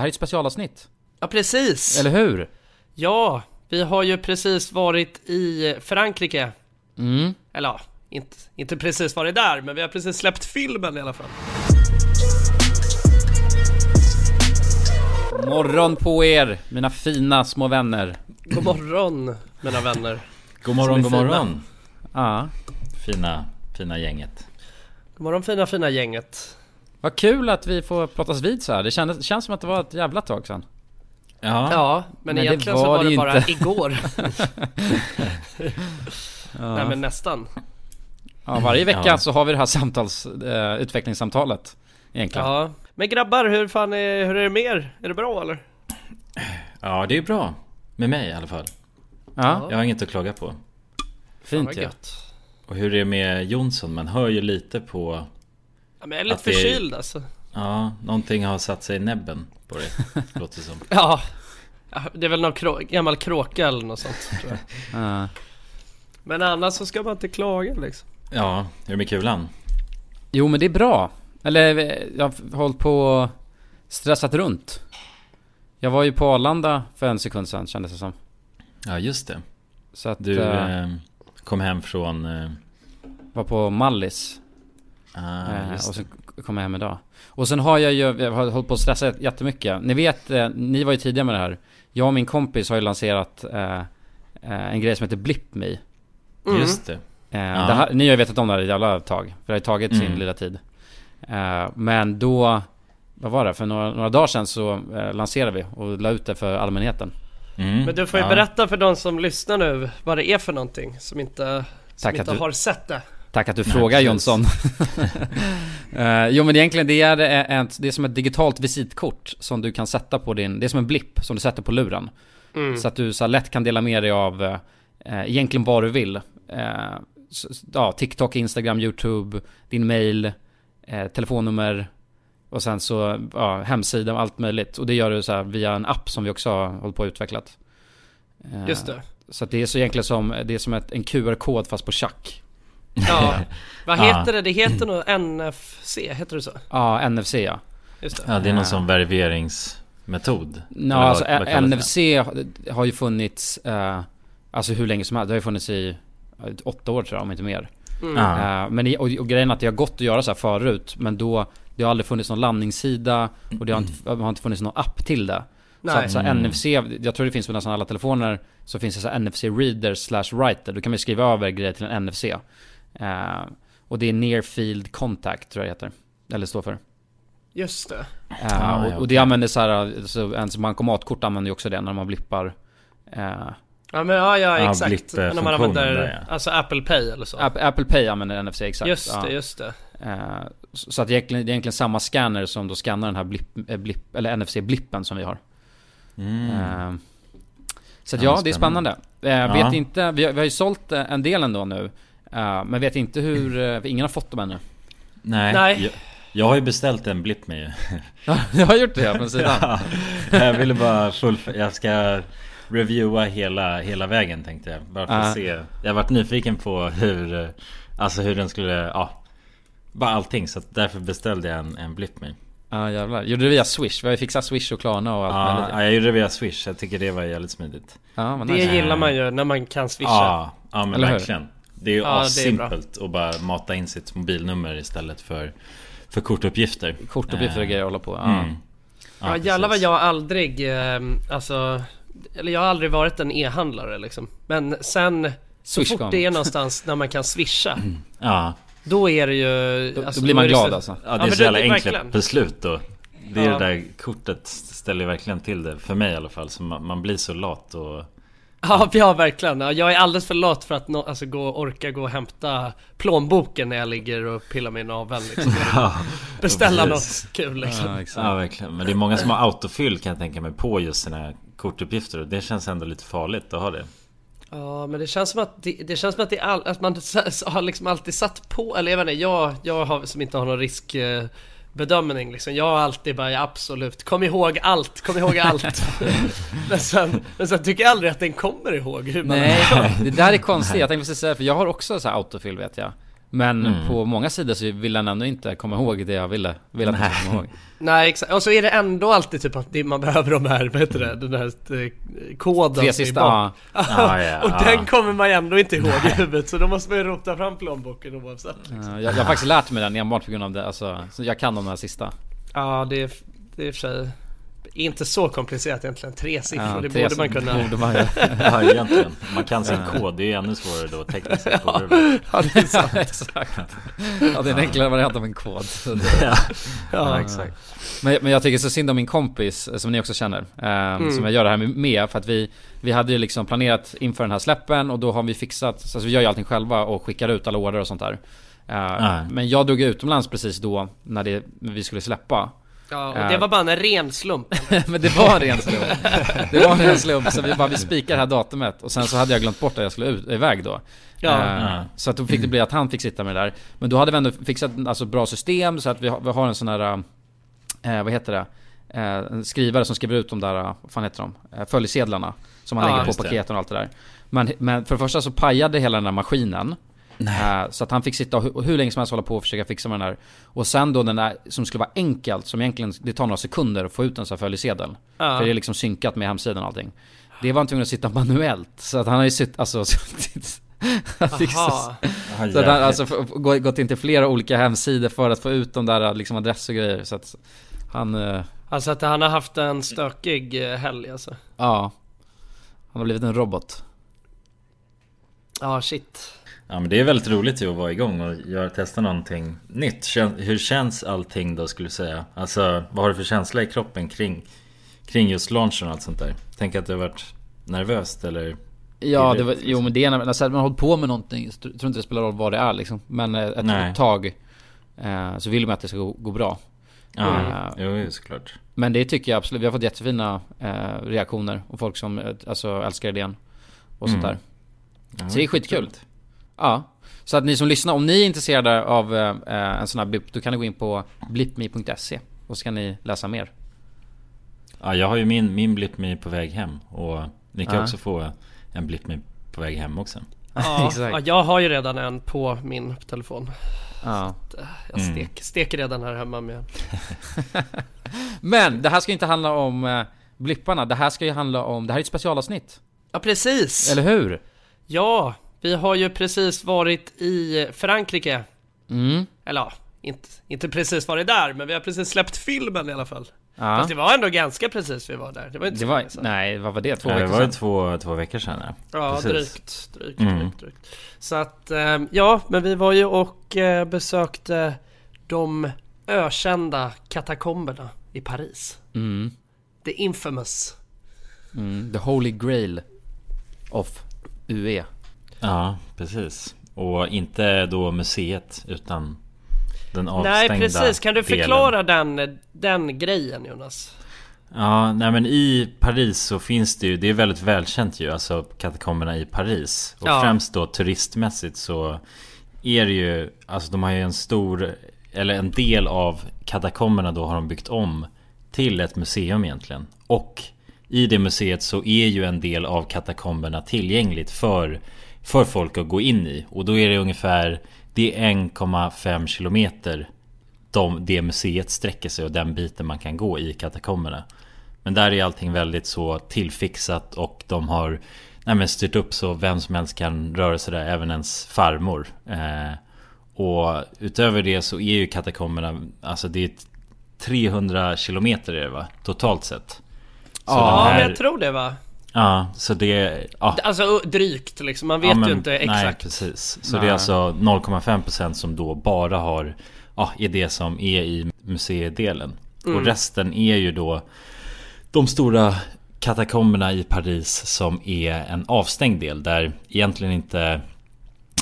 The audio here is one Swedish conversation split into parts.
det här är ett specialavsnitt. Ja, precis. Eller hur? Ja, vi har ju precis varit i Frankrike. Mm. Eller ja, inte, inte precis varit där, men vi har precis släppt filmen i alla fall. Morgon på er, mina fina små vänner. God morgon, mina vänner. God morgon, god fina. morgon. Ja, Fina, fina gänget. God morgon fina, fina gänget. Vad kul att vi får pratas vid så här. Det kändes, känns som att det var ett jävla tag sedan. Ja, Ja, men, Men egentligen var så var det det bara inte. igår. Ja. Nej men nästan. Ja, varje vecka Ja. så har vi det här samtals, eh, utvecklingssamtalet. Egentligen. Ja. Men grabbar, hur fan är, hur är det med er? Är det bra eller? ja, det är bra. Med mig i alla fall. Ja, Jag har inget att klaga på. Fint gött. Och hur är det med Jonsson? Man hör ju lite på... Ja, men jag är lite är- förkyld alltså. Ja, någonting har satt sig i näbben på dig. Låter det som. Ja. Det är väl någon krå gammal kråka eller något sånt tror jag. Ja. Men annars så ska man inte klaga liksom. Ja, hur är det med kulan? Jo men det är bra. Eller jag har hållit på och stressat runt. Jag var ju på Arlanda för en sekund sedan kändes det som. Ja, just det. Så att Du eh, kom hem från... Eh, var på Mallis. Ah, Eh, och sen kom jag hem idag. Och sen har jag ju, jag har hållit på att stressa jättemycket. Ni vet, eh, ni var ju tidiga med det här. Jag och min kompis har ju lanserat eh, eh, en grej som heter BlipMe. Mm. Just det. Eh, Ja. det här, ni har ju vetat om det här ett jävla tag. För det har ju tagit sin Mm. lilla tid. Eh, men då, vad var det? För några, några dagar sedan så eh, lanserade vi och la ut det för allmänheten. Mm, Men du får ju ja. berätta för de som lyssnar nu vad det är för någonting som inte, som Tack inte du- har sett det. Tack att du Nej, frågar. Jonsson. Eh, jo men egentligen det är, ett, det är som ett digitalt visitkort som du kan sätta på din, det är som en blipp som du sätter på luren. Mm. Så att du så lätt kan dela med dig av eh, egentligen vad du vill. Eh, så, ja, TikTok, Instagram, YouTube, din mail, eh, telefonnummer och sen så ja, hemsida och allt möjligt. Och det gör du så här via en app som vi också har hållit på att utvecklat. Eh, Just det. Så att det är så egentligen som, det är som ett, en QR-kod fast på schack. Ja. Vad heter det? Det heter nog NFC, heter det så? Ja, NFC ja. Just det. Ja, det är någon Eh. sån verifieringsmetod. Ja, alltså vad kallas det? NFC har- ju funnits, eh, alltså hur länge som helst. Det har ju funnits i eh, åtta år tror jag, om inte mer. Mm. Eh, men i, och, och grejen är att det har gått att göra så här förut, men då det har aldrig funnits någon landningssida och det har inte, det har inte funnits någon app till det. Så att så här, Mm. NFC, jag tror det finns på nästan alla telefoner, så finns det så här NFC reader slash writer. Då kan man skriva över grejer till en NFC. Eh, och det är near field contact tror jag det heter. Eller står för. Just det. Eh, Ah, och, ja, och det använder så här, så ens bankomatkort använder ju också det när man blippar. Eh, Ja men ja, ja exakt. eh, När man använder, där, ja. alltså Apple Pay eller så. App- Apple Pay använder NFC exakt. just ja. det, just det. Eh, så så att det är egentligen, det är egentligen samma scanner som då scannar den här blipp, blipp, eller NFC-blippen som vi har. Mm. Eh, så att Ja, ja, det är spännande. spännande. Ja. Vet inte, vi har, vi har ju sålt en del ändå nu. Eh, men vet inte hur, eh, ingen har fått dem ännu. Nej, Nej. Jag, jag har ju beställt en blipp med ju. jag har gjort det ja, från sidan. Ja, jag ville bara fullfölja, jag ska reviewa hela, hela vägen tänkte jag. Bara för att se. Jag har varit nyfiken på hur, eh, alltså hur den skulle, ja. Bara allting, så därför beställde jag en, en blipp med. Ja jävlar. Gjorde du via Swish? Vi har ju fixat Swish och Klarna och allt Ja, möjligt. ja, jag gjorde det via Swish, jag tycker det var jävligt smidigt. Vad Det nice. gillar man ju när man kan swisha. Ja, ja men Eller hur? Det är ju Ja, assimpelt att bara mata in sitt mobilnummer istället för, för kortuppgifter. Kortuppgifter Eh, grejer att hålla på. Ja. Mm. Ja, jävlar vad jag aldrig, eh, alltså Eller jag har aldrig varit en e-handlare liksom Men sen Så Swish fort det är någonstans när man kan swisha Ja, Då är det ju Då, alltså, då blir man glad så- alltså. ja det är men så jävla enkla beslut då. Det är Ja. det där kortet ställer verkligen till det, för mig i alla fall. Så man, man blir så lat och... Ja, ja verkligen. Ja, Jag är alldeles för lat för att nå, alltså, gå, orka gå och hämta plånboken när jag ligger och pillar mig i naveln liksom. Ja, Beställa precis. något kul liksom. Ja, exakt. Ja verkligen, men det är många som har autofyll kan jag tänka mig på just sina kortuppgifter och det känns ändå lite farligt att ha det. Ja men det känns som att det, det känns som att det all, att man har liksom alltid satt på, eller jag vet inte, jag, jag har, som inte har någon riskbedömning liksom. Jag har alltid bara absolut, kom ihåg allt, kom ihåg allt. men, sen, men sen tycker jag aldrig att den kommer ihåg hur man Nej, det där är konstigt. Jag tänkte precis säga för jag har också så här autofill vet jag. Men Mm. på många sidor så vill han ändå inte komma ihåg det jag ville, ville att han skulle komma ihåg. Nej exakt, och så är det ändå alltid typ att man behöver de här, vad heter det, den här eh, koden Tre sista, ja. Ja, ja, och den kommer man ändå inte ihåg i huvudet så då måste man ju rota fram plånboken oavsett liksom. Ja, Jag, jag har faktiskt lärt mig den enbart på grund av det, alltså, så jag kan de här sista. Ja det är, det är i och för sig inte så komplicerat egentligen, tre siffror, Ja, det tre borde man kunna Borde man. Ja egentligen. Man kan sin kod, det är ännu svårare då tekniskt sett. vara. Ja det är sant. exakt. Ja, det är en enklare variant av en kod. Ja, Ja. exakt. Men, men jag tycker så synd om min kompis, eh, som ni också känner. Eh, Som jag gör det här med- för att vi, vi hade ju liksom planerat inför den här släppen och då har vi fixat, så alltså vi gör ju allting själva och skickar ut alla order och sånt där. Eh, Ja. Men jag drog utomlands precis då, när, det, när vi skulle släppa. Ja, och det var bara en ren slump. men det var en ren slump. Det var en ren slump, så vi bara, vi spikar det här datumet. Och sen så hade jag glömt bort att jag skulle ut, iväg då. Ja. Ja. Så att då fick det bli att han fick sitta med det där. Men då hade vi ändå fixat alltså, bra system så att vi har, vi har en sån här, eh, vad heter det? En skrivare som skriver ut de där, vad fan heter de? Följesedlarna. Som man Ja, lägger på paketen och allt det där. Men, men för det första så pajade hela den där maskinen. Eh, så att han fick sitta och hur, hur länge som helst hålla på och försöka fixa med den där. Och sen då den där som skulle vara enkelt, som egentligen, det tar några sekunder att få ut en sån här följesedel. Ja. För det är liksom synkat med hemsidan och allting. Det var han tvungen att sitta manuellt. Så att han har ju suttit, alltså suttit... så- Aha. Ja, så att han alltså gått in till flera olika hemsidor för att få ut de där liksom adresser och grejer. Så att han, eh, Alltså att han har haft en stökig eh, helg alltså. ja. Han har blivit en robot. Ja shit. Ja men det är väldigt roligt ju att vara igång och göra, testa någonting nytt. Hur känns allting då skulle du säga? Alltså vad har du för känsla i kroppen kring, kring just launchen och allt sånt där? Tänk att det har varit nervöst eller? Ja, Det var, jo men det är alltså, man har hållit på med någonting, så tror inte det spelar roll vad det är liksom. Men eh, ett Nej. tag eh, så vill man att det ska gå, gå bra. Ja, Mm. jo såklart. Men det tycker jag absolut, vi har fått jättefina eh, reaktioner och folk som eh, alltså, älskar idén. Och sånt Mm. där. Ja, Så det är skitkul. Ja. Så att ni som lyssnar, om ni är intresserade av eh, en sån här blipp, då kan ni gå in på blippme.se och så kan ni läsa mer. Ja jag har ju min, min BlippMe på väg hem och ni kan Ja. också få en BlippMe på väg hem också. Ja, ja, jag har ju redan en på min telefon. Ja. Jag Mm. stek, steker redan här hemma med. Men det här ska inte handla om eh, blipparna, det här ska ju handla om, det här är ett specialavsnitt. Ja precis! Eller hur? Ja, vi har ju precis varit i Frankrike. Mm. Eller ja, inte, inte precis varit där, men vi har precis släppt filmen i alla fall. Ja. Fast det var ändå ganska precis vi var där. Det var inte Det så var, sedan. nej vad var det? Två det veckor var ju sedan? två, två veckor sedan ja. Ja, Precis. drygt, drygt, Mm. drygt, drygt. Så att, eh, ja, men vi var ju och eh, besökte de ökända katakomberna i Paris. Mm. The infamous. Mm. The Holy Grail of. UE. Ja, precis. Och inte då museet utan den avstängda Nej, precis. Kan du delen. förklara den, den grejen Jonas? Ja, nej men i Paris så finns det ju, det är väldigt välkänt ju, alltså katakomberna i Paris. Och Ja. främst då turistmässigt så är det ju, alltså de har ju en stor, eller en del av katakomberna då har de byggt om till ett museum egentligen. Och i det museet så är ju en del av katakomberna tillgängligt för, för folk att gå in i. Och då är det ungefär, det är 1,5 kilometer de, det museet sträcker sig och den biten man kan gå i katakomberna. Men där är allting väldigt så tillfixat och de har nej styrt upp så vem som helst kan röra sig där, även ens farmor. Eh, och utöver det så är ju katakomberna, alltså det är 300 kilometer är det va? Totalt sett. Så Ja, här- jag tror det va? Ja, så det... Ja, Alltså drygt liksom, man vet ja, men- ju inte Nej, exakt. precis. Så Nej. det är alltså 0,5% som då bara har... Ja, är det som är i museidelen. Mm. Och resten är ju då de stora katakomberna i Paris som är en avstängd del där egentligen inte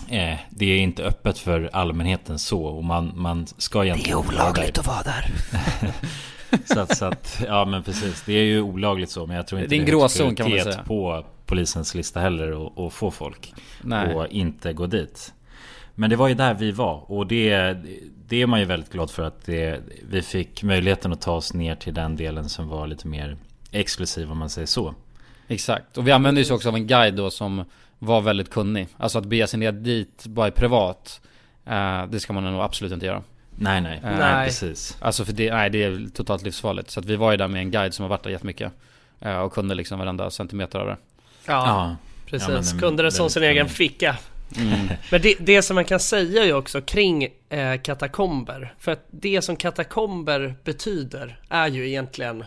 eh, det är inte öppet för allmänheten så och man, man ska egentligen inte vara där. att vara där. Så att, så att, ja men precis. Det är ju olagligt så men jag tror inte Det är en gråzon, kan man säga. på polisens lista heller och få folk. Nej. Och inte gå dit. Men det var ju där vi var och det, det är man ju väldigt glad för att det, vi fick möjligheten att ta oss ner till den delen som var lite mer exklusiv om man säger så. Exakt. Och vi använde ju också av en guide då som var väldigt kunnig. Alltså att bege sig ner dit bara privat. Eh, det ska man nog absolut inte göra. Nej, nej. Eh, nej, Nej. precis. Alltså för det, nej, det är totalt livsfarligt. Så att vi var ju där med en guide som har varit där jättemycket. eh, Och kunde liksom varenda centimeter av det. Ja, Ja. precis. Ja, men- Kunde det som sin egen ficka. Mm. Men det, det som man kan säga ju också kring eh, katakomber, för att det som katakomber betyder är ju egentligen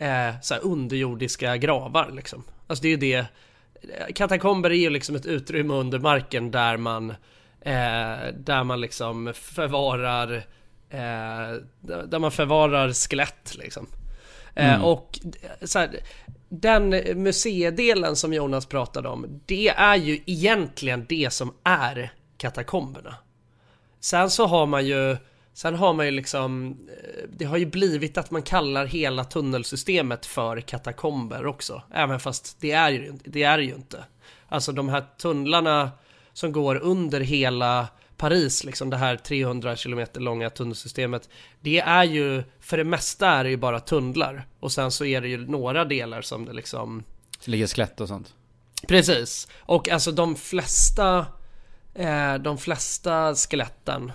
eh, så här underjordiska gravar liksom. Alltså det är ju det. eh, Katakomber är ju liksom ett utrymme under marken där man eh, där man liksom förvarar eh, där man förvarar skelett liksom. Eh, och så här, den museidelen som Jonas pratade om, det är ju egentligen det som är katakomberna. Sen så har man ju Sen har man ju liksom eh, Det har ju blivit att man kallar hela tunnelsystemet för katakomber också Även fast det är ju, det är ju inte Alltså de här tunnlarna Som går under hela Paris liksom det här 300 km långa tunnelsystemet. Det är ju För det mesta är det ju bara tunnlar. Och sen så är det ju några delar som det liksom Så ligger skelett och sånt. Precis, och alltså de flesta eh, De flesta skeletten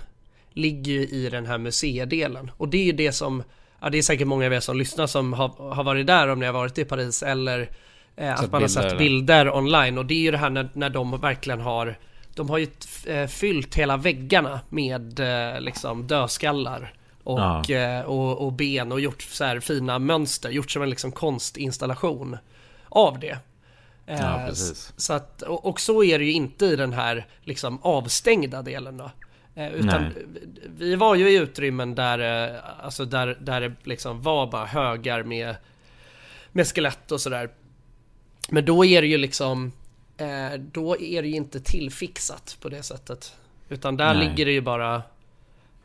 Ligger ju i den här museidelen. Och det är ju det som Ja det är säkert många av er som lyssnar som har, har varit där om ni har varit i Paris eller eh, Att man har bilder, sett eller? bilder online. Och det är ju det här när, när de verkligen har De har ju eh, fyllt hela väggarna med eh, liksom dödskallar och, Ja. eh, och, och ben och gjort så här fina mönster, gjort som en liksom konstinstallation av det. Ja, precis. Så att, och, och så är det ju inte i den här liksom avstängda delen då. Utan Nej. vi var ju i utrymmen där, alltså där, där det liksom var bara högar med, med skelett och sådär. Men då är det ju liksom, då är det ju inte tillfixat på det sättet. Utan där Nej. ligger det ju bara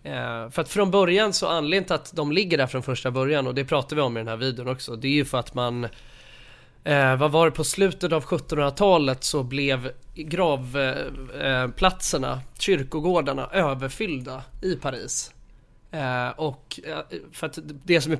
Eh, för att från början så anledningen till att de ligger där från första början och det pratar vi om i den här videon också. Det är ju för att man eh, Vad var det på slutet av 1700-talet så blev gravplatserna, eh, platserna, kyrkogårdarna överfyllda i Paris. Eh, och eh, för att det som är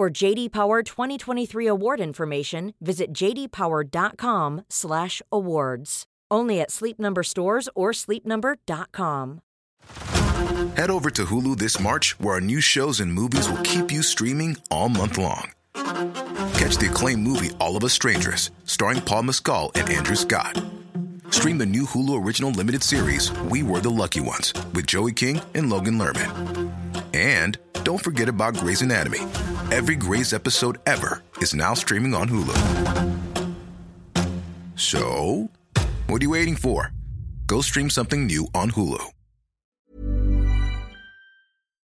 For JD Power 2023 award information, visit jdpower.com/awards. Only at Sleep Number stores or sleepnumber.com. Head over to Hulu this March, where our new shows and movies will keep you streaming all month long. Catch the acclaimed movie All of Us Strangers, starring Paul Mescal and Andrew Scott. Stream the new Hulu original limited series We Were the Lucky Ones with Joey King and Logan Lerman. And don't forget about Grey's Anatomy. Every Grey's episode ever is now streaming on Hulu. So, what are you waiting for? Go stream something new on Hulu.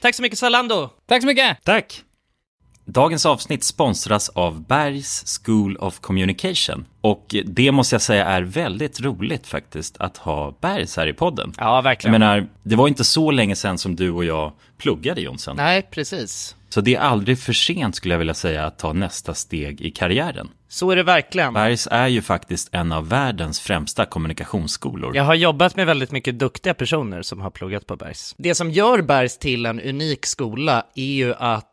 Tack så mycket Zalando! Tack så mycket! Tack! Dagens avsnitt sponsras av Bergs School of Communication. Och det måste jag säga är väldigt roligt faktiskt att ha Bergs här i podden. Ja, Jag verkligen. menar, det var inte så länge sedan som du och jag pluggade Jonsson. Nej, precis. Så det är aldrig för sent skulle jag vilja säga att ta nästa steg i karriären. Så är det verkligen. Bergs är ju faktiskt en av världens främsta kommunikationsskolor. Jag har jobbat med väldigt mycket duktiga personer som har pluggat på Bergs. Det som gör Bergs till en unik skola är ju att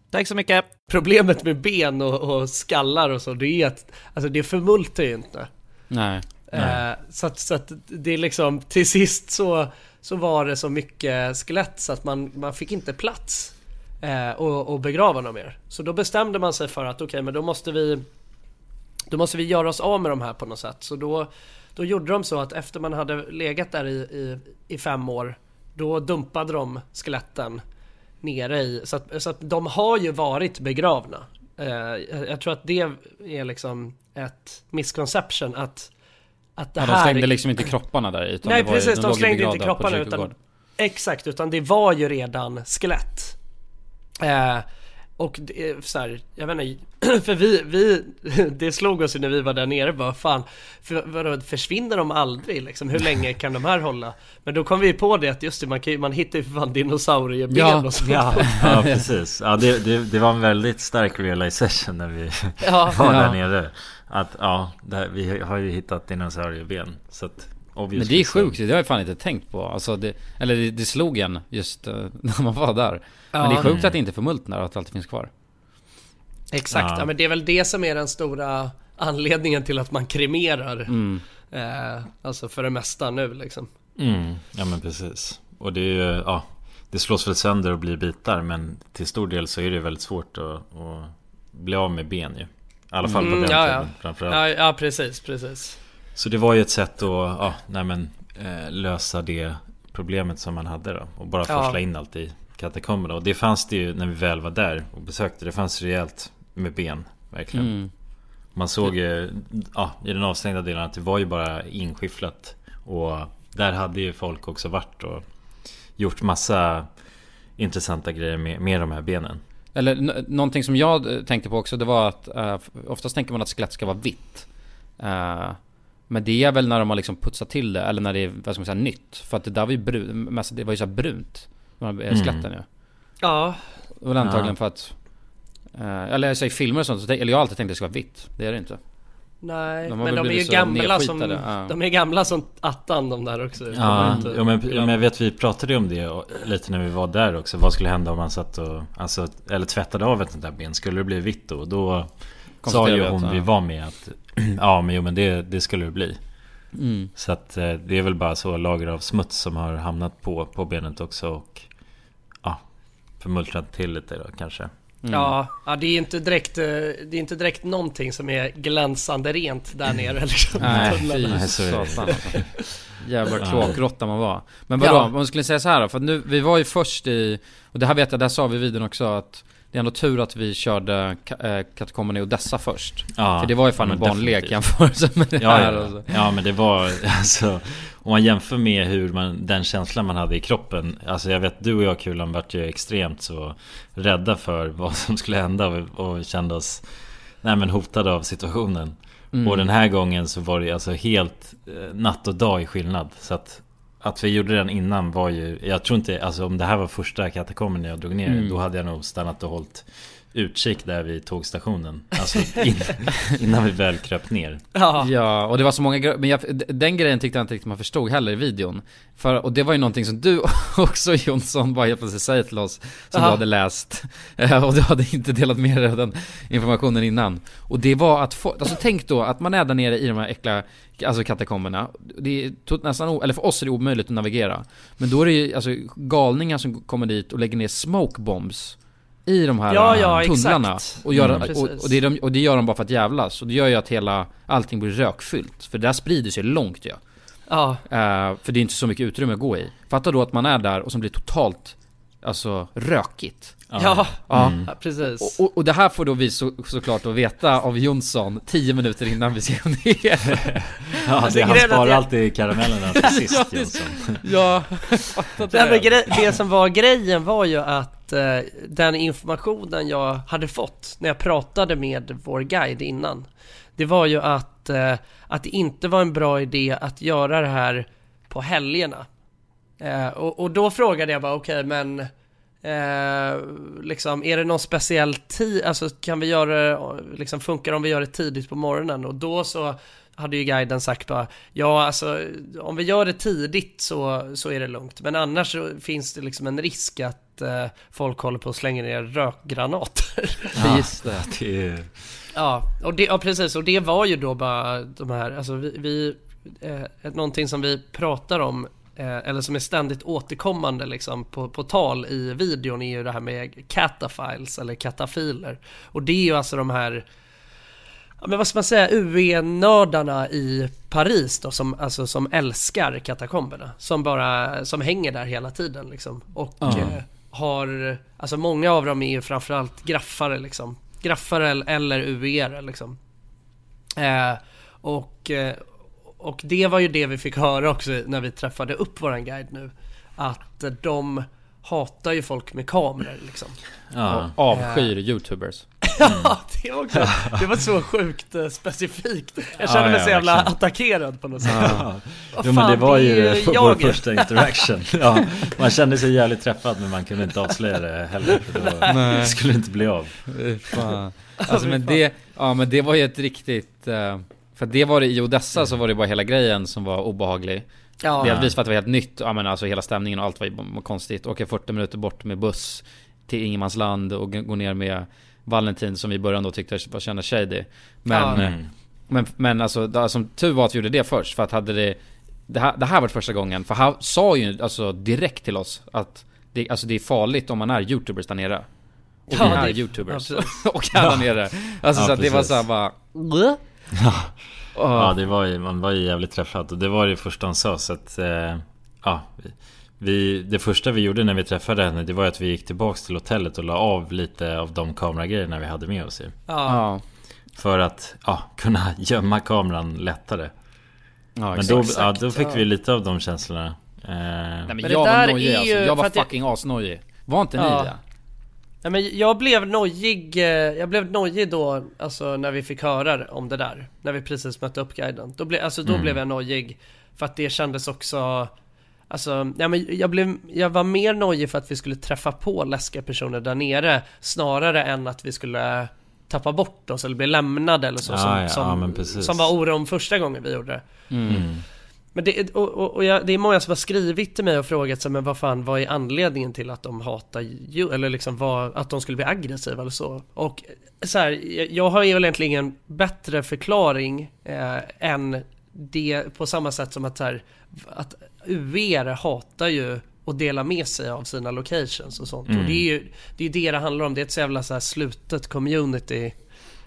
Tack så mycket. Problemet med ben och, och skallar och så, det är att alltså det förmultar ju inte. Nej. Eh, så, att, så att det är liksom, till sist så, så var det så mycket skelett så att man, man fick inte plats eh, och, och begrava dem mer. Så då bestämde man sig för att okej, men då måste vi då måste vi göra oss av med de här på något sätt. Så då, då gjorde de så att efter man hade legat där i, i, i fem år, då dumpade de skeletten nere i, så att, så att de har ju varit begravna. Eh, jag, tror att det är liksom ett misconception att, att det Ja, de slängde liksom inte kropparna där utan Nej ju- precis, de, ju slängde inte kropparna utan... Exakt, utan det var ju redan skelett. Och det, är så här, jag vet inte, för vi, vi, det slog oss ju när vi var där nere bara fan, för, vadå, försvinner de aldrig liksom? Hur länge kan de här hålla? Men då kom vi på det att just det, man, kan, man hittar ju för fan dinosaurieben Ja, och sånt. Ja, ja precis. Ja, det, det, det var en väldigt stark realization när vi Ja. var Ja. där nere. Att ja, där, vi har ju hittat dinosaurieben. Så att Men det är så- sjukt, det har jag fan inte tänkt på. Alltså det, eller det, det slog en just eh, när man var där. Men det är sjukt att det inte förmultnar och att det alltid finns kvar. Exakt, ja. Ja. men det är väl det som är den stora anledningen till att man kremerar. Mm. Eh, alltså för det mesta nu liksom. Mm, ja men precis. Och det är ju, ja, det slås väl sönder och blir bitar. Men till stor del så är det väldigt svårt att, att bli av med ben ju. I alla fall på Mm, den ja, tiden ja. framförallt. Ja, ja precis, precis. Så det var ju ett sätt att ja, nej men, eh, lösa det problemet som man hade då. Och bara Ja. forsla in allt i katakomberna. Och det fanns det ju när vi väl var där och besökte. Det fanns rejält med ben. Verkligen. Mm. Man såg ju ja, i den avstängda delen att det var ju bara inskifflat. Och där hade ju folk också varit och gjort massa intressanta grejer med, med de här benen. Eller n- någonting som jag eh, tänkte på också, det var att uh, oftast tänker man att skelett ska vara vitt. Eh, men det är väl när de har liksom putsat till det, eller när det är, vad ska man säga, nytt. För att det där var ju brunt, det var ju så här brunt. De här Mm. skeletten ju. Ja, Det var antagligen Ja. för att... eh, eller jag säger filmer och sånt, eller jag har alltid tänkt att det ska vara vitt. Det är det inte. nej. De men de är ju gamla som... ja. De är gamla som attan de där också. De Ja, inte- ja, men, men jag vet vi pratade ju om det och- lite när vi var där också. Vad skulle hända om man satt och, alltså, eller tvättade av ett sånt där ben? Skulle det bli vitt då? Då sa ju hon ja. vi var med att ja men jo men det, det skulle det bli. Mm. Så att eh, det är väl bara så lager av smuts som har hamnat på, på benet också och ja, förmultnat till lite då kanske. Mm. Ja, ja, det är inte direkt, eh, det är inte direkt någonting som är glänsande rent där nere liksom. Nej, fy det. satan. Jävla kloakråtta man var. Men vadå, Ja. om man skulle säga så här då, för nu, vi var ju först i, och det här vet jag, där sa vi i videon också att det är ändå tur att vi körde eh, Katakomberna i Odessa först. Ja, För det var ju fan en barnlek jämförelse med det Ja, här. ja, alltså. ja men det var alltså Om man jämför med hur man Den känslan man hade i kroppen Alltså jag vet du och jag Kulan vart ju extremt så Rädda för vad som skulle hända och, och kände oss Nej men hotade av situationen Mm. Och den här gången så var det alltså helt eh, Natt och dag i skillnad Så att Att vi gjorde den innan var ju Jag tror inte Alltså om det här var första katakomben jag drog ner Mm. Då hade jag nog stannat och hållit Utkik där vid tågstationen Alltså in, innan vi väl kröp ner Ja. Ja, och det var så många men jag, den grejen tyckte jag inte riktigt man förstod heller i videon. För, och det var ju någonting som du också Jonsson bara helt plötsligt säger till oss, som Aha. du hade läst. Eh, Och du hade inte delat med dig av den informationen innan. Och det var att få, alltså tänk då att man är där nere i de här äckla, alltså katakomberna. Det är nästan, eller för oss är det omöjligt att navigera. Men då är det ju alltså galningar som kommer dit och lägger ner smoke bombs. I de här Ja, ja, tunnlarna. exakt. Och, göra, Mm, och, och, det de, och det gör de bara för att jävlas. Och det gör ju att hela, allting blir rökfyllt. För det där sprider sig långt ju. Ja. Eh, för det är inte så mycket utrymme att gå i. Fatta då att man är där och som blir totalt, alltså rökigt. Ja. Ja. Mm. ja, precis. Och, och det här får då vi så, såklart att veta av Jonsson 10 minuter innan vi ska ner. Ja, Alltså, det, han sparar jag- alltid karamellerna till sist Ja, det- Jonsson. ja, Nej, men det. gre- det som var grejen var ju att eh, den informationen jag hade fått när jag pratade med vår guide innan Det var ju att, eh, att det inte var en bra idé att göra det här på helgerna eh, och, och då frågade jag bara okej men eh, liksom är det någon speciell tid, alltså kan vi göra det, liksom funkar det om vi gör det tidigt på morgonen? Och då så hade ju guiden sagt bara Ja alltså om vi gör det tidigt så, så är det lugnt. Men annars så finns det liksom en risk att eh, folk håller på att slänga ner rökgranater. Ja, just det. Det är, Ja, och det, ja precis. Och det var ju då bara de här, alltså vi, vi eh, någonting som vi pratar om eller som är ständigt återkommande liksom på, på tal i videon är ju det här med catafiles eller katafiler Och det är ju alltså de här men vad ska man säga, UE-nördarna i Paris då som, alltså, som älskar katakomberna. Som bara, som hänger där hela tiden liksom. Och Ja. eh, har, alltså många av dem är ju framförallt graffare liksom. Graffare eller- eller UE liksom. Eh, Och eh, och det var ju det vi fick höra också när vi träffade upp våran guide nu Att eh, de hatar ju folk med kameror liksom ja. Avskyr youtubers. Ja, det var också, det var så sjukt eh, specifikt Jag kände Ja, mig ja, så jävla verkligen. attackerad på något sätt Vad Jo men det var ju vår, vår första interaction ja, Man kände sig jävligt träffad men man kunde inte avslöja det heller för då Nej. skulle det inte bli av Fan. Alltså men det, ja men det var ju ett riktigt, eh, för det var det, i Odessa så var det bara hela grejen som var obehaglig. Ja, Delvis för att det var helt nytt, ja men alltså hela stämningen och allt var konstigt. Åka 40 minuter bort med buss till ingenmansland och gå ner med Valentin som vi i början då tyckte var kända shady. Men, Ja. Mm. men, men alltså, det- som tur var att vi gjorde det först för att hade det Det här, det här var första gången, för han sa ju alltså direkt till oss att det, alltså det är farligt om man är youtubers där nere. Och Ja, vi är det- youtubers. ja, och här där nere. Alltså Ja, så att det var såhär bara... Ja det var ju, man var ju jävligt träffad och det var det första han sa så att eh, Ja vi, Det första vi gjorde när vi träffade henne det var att vi gick tillbaks till hotellet och la av lite av de kameragrejerna vi hade med oss ju ja. För att ja, kunna gömma kameran lättare ja Men då, ja, då fick ja. vi lite av de känslorna eh, Nej men, Men det jag var nojig är alltså. Jag var fucking asnojig. Var inte Ja. ni det? Nej, men jag blev nojig, eh, jag blev nojig då, alltså när vi fick höra om det där. När vi precis mötte upp guiden. Då, ble, alltså, då Mm. blev jag nojig. För att det kändes också, alltså, ja, men jag, blev, jag var mer nojig för att vi skulle träffa på läskiga personer där nere. Snarare än att vi skulle tappa bort oss eller bli lämnade eller så. Ja, som, ja, som, som var oron första gången vi gjorde det. mm. Men det, och, och, och jag, det är många som har skrivit till mig och frågat sig men vad fan, vad är anledningen till att de hatar ju, eller liksom vad, att de skulle bli aggressiva eller så? Och så här, jag, har ju egentligen ingen bättre förklaring eh, än det på samma sätt som att så här, att UR hatar ju att dela med sig av sina locations och sånt. Och det är ju det, är det det handlar om, det är ett så jävla så här slutet community.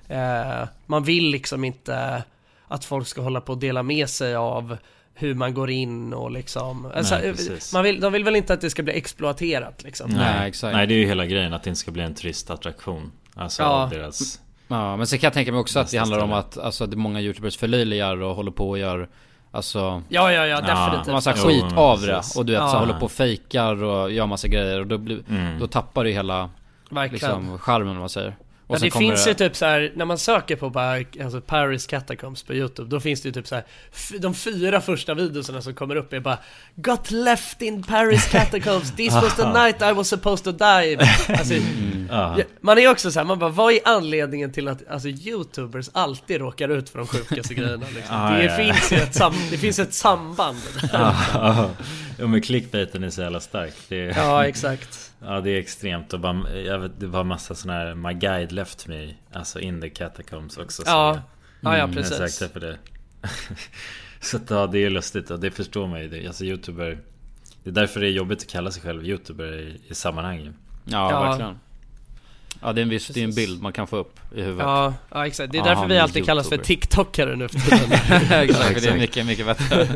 Eh, man vill liksom inte att folk ska hålla på och dela med sig av hur man går in och liksom alltså, Nej, precis. man vill, De vill väl inte att det ska bli exploaterat liksom Nej, exakt. Nej det är ju hela grejen att det inte ska bli en turistattraktion Alltså Ja. deras Ja, men sen kan jag tänka mig också att det handlar om ställe. att alltså, det är många youtubers förlöjligar och håller på och gör Alltså Ja ja ja definitivt massa Jo, skit men av det och du vet Ja. så håller på och fejkar och gör massa grejer och då, blir, Mm. då tappar du hela Verkligen liksom charmen om man säger Och Ja, det finns ju typ så här när man söker på bara, alltså Paris Catacombs på Youtube, då finns det ju typ så här f- de fyra första videorna som kommer upp är bara Got left in Paris Catacombs, this was the night I was supposed to die alltså, ja, Man är också så här, man bara vad är anledningen till att alltså, Youtubers alltid råkar ut för de sjukaste grejerna liksom? Ja, Det ja. finns ju ett, sam- det finns ett samband Ja, men clickbaiten är så jävla stark. Det är, Ja exakt. Ja det är extremt. Och bara, jag vet, det var massa sådana här My guide left me. Alltså in the catacombs också Ja, som ja, ja jag, jag precis. sökte på det. Så att, ja det är lustigt. Och det förstår man ju. Det. Alltså youtuber Det är därför det är jobbigt att kalla sig själv youtuber i, i sammanhanget Ja, Ja. verkligen Ja det är en viss, det är en bild man kan få upp i huvudet. Ja, ja exakt, det är Ja, därför vi alltid kallas för. TikTokare nu för tiden. Exakt, det är mycket, mycket bättre.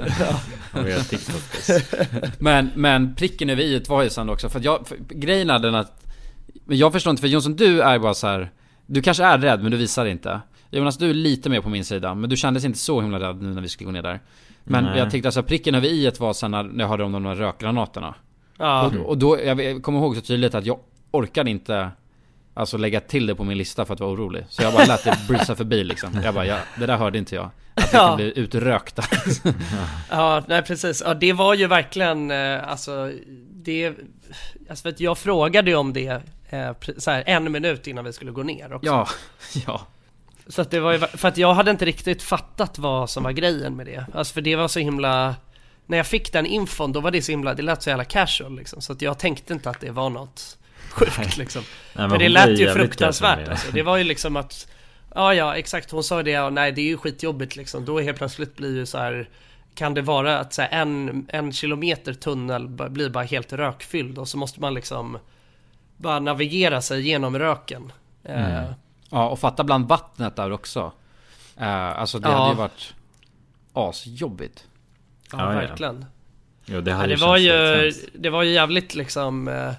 Göra TikTokers. Men, men pricken över i var ju sen också, för att jag, för, grejen är den att Men jag förstår inte, för Jonsson du är bara så här. Du kanske är rädd men du visar inte. Jonas du är lite mer på min sida, men du kändes inte så himla rädd nu när vi skulle gå ner där. Men Nej. jag tyckte alltså pricken över i var sen när när jag hörde om de där rökgranaterna. Ja, och, och då, jag kommer ihåg så tydligt att jag orkade inte Alltså lägga till det på min lista för att vara orolig Så jag bara lät det breeza förbi liksom Jag bara, ja, det där hörde inte jag Att vi Ja. kan bli utrökta Ja, nej precis. Ja, det var ju verkligen, eh, alltså, det, alltså för att jag frågade ju om det eh, så här, en minut innan vi skulle gå ner också. Ja, ja Så att det var ju, för att jag hade inte riktigt fattat vad som var grejen med det. Alltså för det var så himla, när jag fick den infon då var det så himla, det lät så jävla casual liksom. Så att jag tänkte inte att det var något sjukt liksom. Nej, men För det lät ju fruktansvärt alltså. Det var ju liksom att Ja ja exakt, hon sa det och nej det är ju skitjobbigt liksom. Då helt plötsligt blir ju så här Kan det vara att så här, en, en kilometer tunnel blir bara helt rökfylld och så måste man liksom Bara navigera sig genom röken eh, Ja, och fatta bland vattnet där också. Eh, alltså det Ja. hade ju varit asjobbigt. Ja, Ja, ja. verkligen Jo det ja, hade det, var ju, det var ju jävligt liksom eh,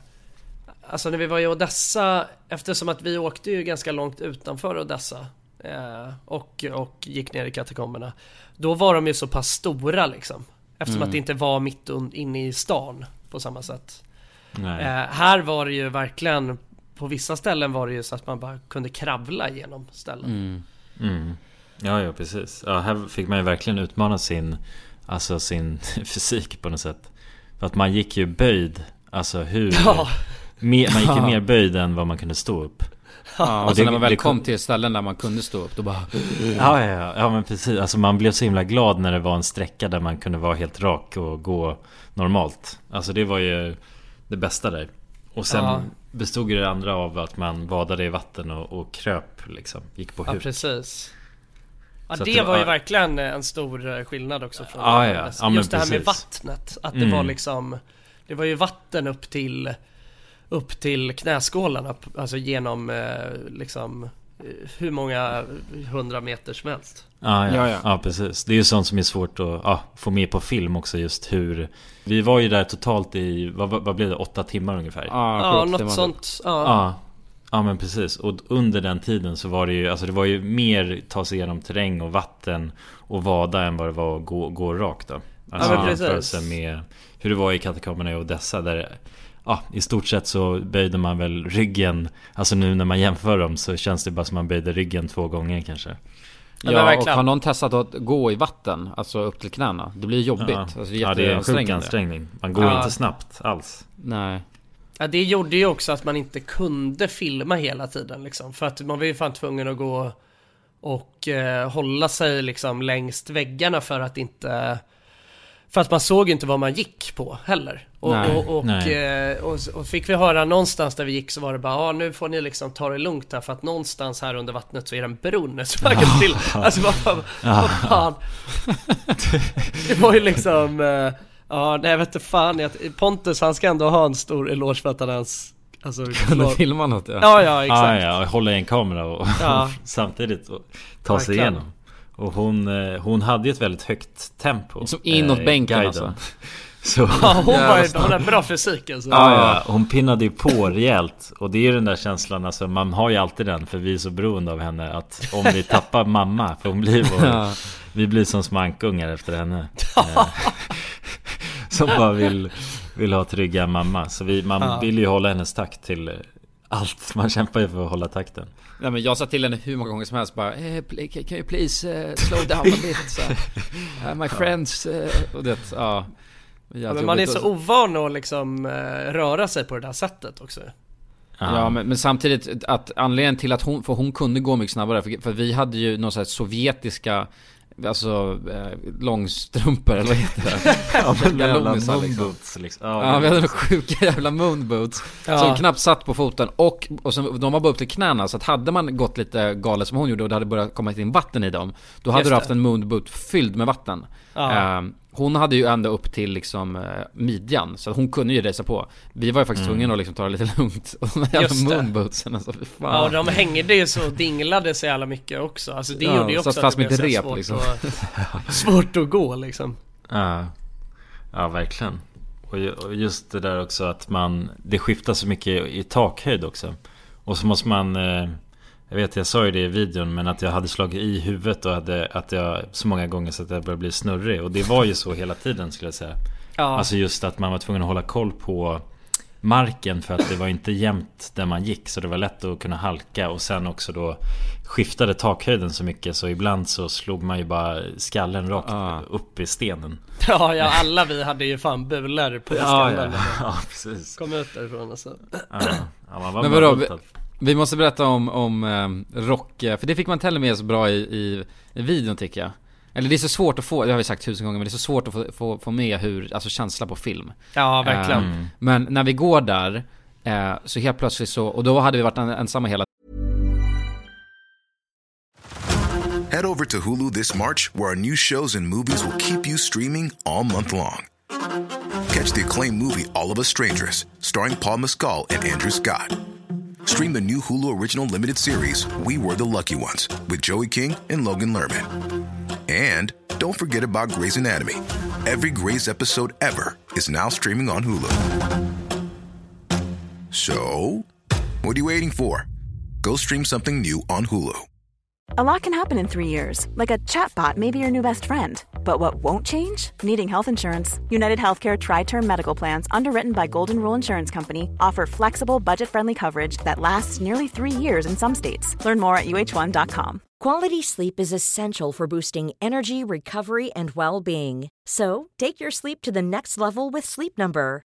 Alltså när vi var i Odessa Eftersom att vi åkte ju ganska långt utanför Odessa eh, och, och gick ner i katakomberna Då var de ju så pass stora liksom Eftersom att det inte var mitt inne i stan på samma sätt Nej. eh, Här var det ju verkligen På vissa ställen var det ju så att man bara kunde kravla igenom ställen Mm. Ja, ja precis. Ja, här fick man ju verkligen utmana sin, alltså sin fysik på något sätt. För att man gick ju böjd, alltså hur... Ja. Mer, man gick ju mer böjd än vad man kunde stå upp. Ja, och Och sen det- när man väl det kom till ställen där man kunde stå upp, då bara... Ja, ja, ja, ja men precis. Alltså man blev så himla glad när det var en sträcka där man kunde vara helt rak och gå normalt. Alltså det var ju det bästa där. Och sen Ja. bestod det andra av att man badade i vatten och, och kröp liksom. Gick på Ja huk. precis Ja Så att det, det var ju var- verkligen en stor eh, skillnad också från Ja, ja. Ja, Just det här med precis. vattnet, att det Mm. var liksom Det var ju vatten upp till Upp till knäskålarna, alltså genom eh, liksom eh, Hur många hundra meter som helst Ja, ja. Ja, Ja, ja. precis. Det är ju sånt som är svårt att ja, få med på film också just hur Vi var ju där totalt i, vad, vad blev det, åtta timmar ungefär? Ja, Ja, något det. sånt, ja, Ja, ja men precis. Och under den tiden så var det ju, alltså det var ju mer ta sig igenom terräng och vatten och vada än vad det var att gå, gå rakt då. Alltså men i precis. jämförelse med hur det var i katakomberna i Odessa där Ja, i stort sett så böjde man väl ryggen Alltså nu när man jämför dem så känns det bara som man böjde ryggen två gånger kanske Ja, och har någon testat att gå i vatten? Alltså upp till knäna? Det blir jobbigt. Ja, Alltså, det är ja det är en sjuk ansträngning Man går Ja. inte snabbt alls Nej. Ja det gjorde ju också att man inte kunde filma hela tiden liksom. För att man var ju fan tvungen att gå och eh, hålla sig liksom längst väggarna för att inte... För att man såg ju inte vad man gick på heller. Och, Nej, och, och, nej. eh, och, och fick vi höra någonstans där vi gick så var det bara ja nu får ni liksom ta det lugnt här för att någonstans här under vattnet så är det en brunn så man kan till. Alltså vad fan, vad fan. Det var ju liksom, eh, ja nej jag vet inte fan, jag, Pontus han ska ändå ha en stor eloge för att han ens, alltså, Kunde klar- filma något ja. Ja ja exakt. Ja, ja, och hålla i en kamera och Ja. samtidigt och ta sig Verkligen. igenom Och hon, eh, hon hade ju ett väldigt högt tempo Som inåt eh, bänken guiden. alltså. Så Ja, hon, var hon har bra fysik alltså. Ja, ja, hon pinnade ju på rejält Och det är ju den där känslan, alltså man har ju alltid den För vi är så beroende av henne att om vi tappar mamma För hon blir vår, Ja. Vi blir som smankungar efter henne Eh, Som bara vill, vill ha trygga mamma Så vi, man Ja. vill ju hålla hennes takt till eh, allt Man kämpar ju för att hålla takten Nej men jag sa till henne hur många gånger som helst bara eh, pl- Can you please eh, slow down a bit? Så, eh, my friends eh, och det, ja. Ja, men man är så ovan att liksom eh, röra sig på det där sättet också. Ja men, men samtidigt att anledningen till att hon, för hon kunde gå mycket snabbare för, för vi hade ju någon sån här sovjetiska Alltså eh, långstrumpor eller vad heter det? Ja, men jävla liksom. moonboots, liksom. Ja, vi hade sjuka jävla moonboots Ja. Som knappt satt på foten och, och som, de var bara upp till knäna Så att hade man gått lite galet som hon gjorde och det hade börjat komma in vatten i dem Då hade Just du haft det. en moonboot fylld med vatten Ja. Eh, Hon hade ju ända upp till liksom eh, midjan Så att hon kunde ju resa på Vi var ju faktiskt tvungna att liksom ta det lite lugnt Och de jävla det. moonbootsen alltså, fan. Ja, och de hängde ju så och dinglade så jävla mycket också. Alltså det Ja, gjorde ju också satt fast att det blev rep, svårt, liksom. att, svårt att gå liksom. Ja, ja verkligen. Och ju- och just det där också att man Det skiftar så mycket i takhöjd också. Och så måste man eh, Jag vet jag sa ju det i videon men att jag hade slagit i huvudet och hade Att jag så många gånger så att jag började bli snurrig. Och det var ju så hela tiden skulle jag säga. Ja, Alltså just att man var tvungen att hålla koll på Marken för att det var inte jämnt där man gick så det var lätt att kunna halka och sen också då Skiftade takhöjden så mycket så ibland så slog man ju bara skallen rakt Ja. upp i stenen ja, ja, alla vi hade ju fan bulor på Ja, skallen. ja, ja precis. Kom ut därifrån alltså. Ja, ja, man var Men bara vadå. Vi måste berätta om, om eh, rock, eh, för det fick man inte heller med så bra i, i, i videon tycker jag Eller det är så svårt att få, det har vi sagt tusen gånger, men det är så svårt att få, få, få med hur, alltså känsla på film Ja, verkligen. Eh, Men när vi går där, eh, så helt plötsligt så, och då hade vi varit en, ensamma hela Head over to Hulu this March, where our new shows and movies will keep you streaming all month long. Catch the acclaimed movie All of Us Strangers, starring Paul Mescal and Andrew Scott. Stream the new Hulu original limited series We Were the Lucky Ones with Joey King and Logan Lerman. And don't forget about Grey's Anatomy. Every Grey's episode ever is now streaming on Hulu. So, what are you waiting for? Go stream something new on Hulu. A lot can happen in three years, like a chatbot may be your new best friend. But what won't change? Needing health insurance. United Healthcare Tri Term Medical Plans, underwritten by Golden Rule Insurance Company, offer flexible, budget friendly coverage that lasts nearly three years in some states. Learn more at uh1.com. Quality sleep is essential for boosting energy, recovery, and well being. So, take your sleep to the next level with Sleep Number.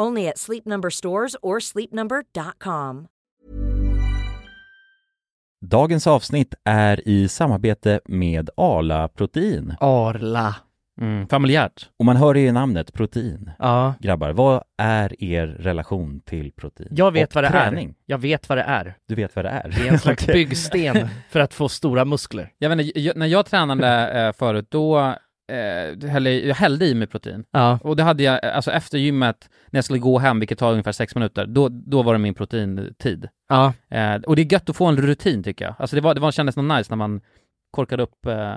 Only at Sleep Number stores or sleepnumber.com. Dagens avsnitt är i samarbete med Arla Protein. Arla. Mm, familjärt. Och man hör i namnet, protein. Ja, Grabbar, vad är er relation till protein? jag vet Och vad det träning? är. Jag vet vad det är. Du vet vad det är? Det är en slags byggsten för att få stora muskler. Jag vet inte, jag, när jag tränade eh, förut, då eh, hällde, jag hällde i mig protein. Ja. Och det hade jag, alltså efter gymmet, när jag skulle gå hem, vilket tar ungefär sex minuter, då, då var det min proteintid. Ja. Eh, och det är gött att få en rutin tycker jag. Alltså det, var, det var, kändes något nice när man korkade upp... Eh...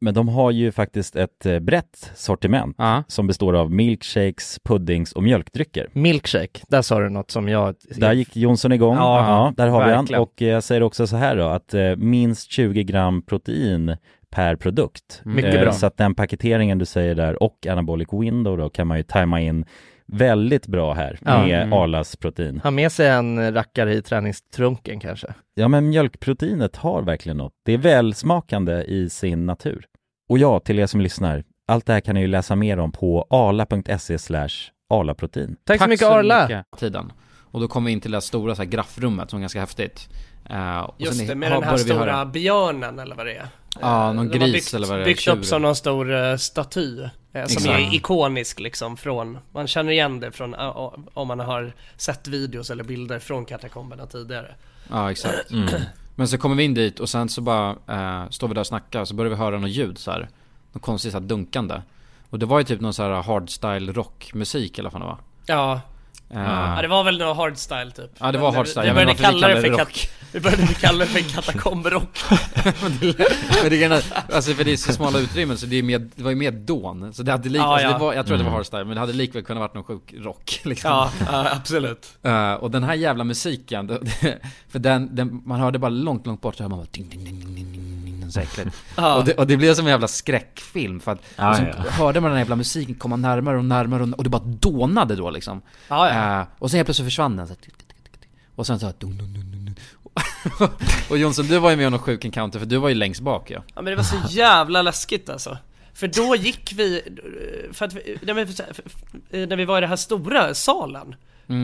Men de har ju faktiskt ett eh, brett sortiment Ja. som består av milkshakes, puddings och mjölkdrycker. Milkshake, där sa du något som jag... Där gick Jonsson igång. Ja, där har vi han. verkligen. Och eh, jag säger också så här då, att eh, minst 20 gram protein per produkt. Mycket Eh, bra. Så att den paketeringen du säger där och anabolic window då kan man ju tajma in väldigt bra här Ja. med Mm. Arlas protein. Ha med sig en rackare i träningstrunken kanske. Ja men mjölkproteinet har verkligen något. Det är välsmakande i sin natur. Och ja, till er som lyssnar, allt det här kan ni ju läsa mer om på arla.se slash arlaprotein. Tack, så mycket Arla! Tiden. Och då kom vi in till det här stora så här graffrummet som är ganska häftigt. Eh, och Just sen det, med har- den här stora höra- björnen eller vad det är. Ja, någon de har gris byggt, eller vad det är, Byggt upp som någon stor eh, staty. eh, som Exakt. är ikonisk liksom från, man känner igen det från, om man har sett videos eller bilder från katakomberna tidigare. Ja, exakt. Mm. Men så kommer vi in dit och sen så bara eh, står vi där och snackar och så börjar vi höra något ljud så här. Något konstigt så här dunkande. Och det var ju typ någon så här hardstyle rockmusik i alla fall va? Ja, Eh, ja det var väl någon hardstyle typ. Ja, det var hardstyle. Vi, Jag vi, vet började inte varför kalla vi det för det kat- vi började kalla det för katakombrock Men det är gärna, alltså för det är så smala utrymmen så det, är mer, det var ju mer dån Så det hade lik, ah, alltså ja. det var, jag tror mm. det var mm. hardstyle men det hade likväl kunnat varit någon sjuk rock liksom. Ja, uh, absolut uh, Och den här jävla musiken, det, för den, den, man hörde bara långt, långt bort så hör man bara ding, ding, ding, ding, ding, ah. och, det, och det blev som en jävla skräckfilm för att ah, liksom, ja. hörde man den här jävla musiken komma närmare och närmare och, och det bara dånade då liksom ah, ja. uh, Och sen helt plötsligt försvann den så och sen så här, dum, dum, och Jonsson, du var ju med om någon sjuk encounter för du var ju längst bak ja. Ja men det var så jävla läskigt alltså. För då gick vi, för att vi, när, vi, när vi var i den här stora salen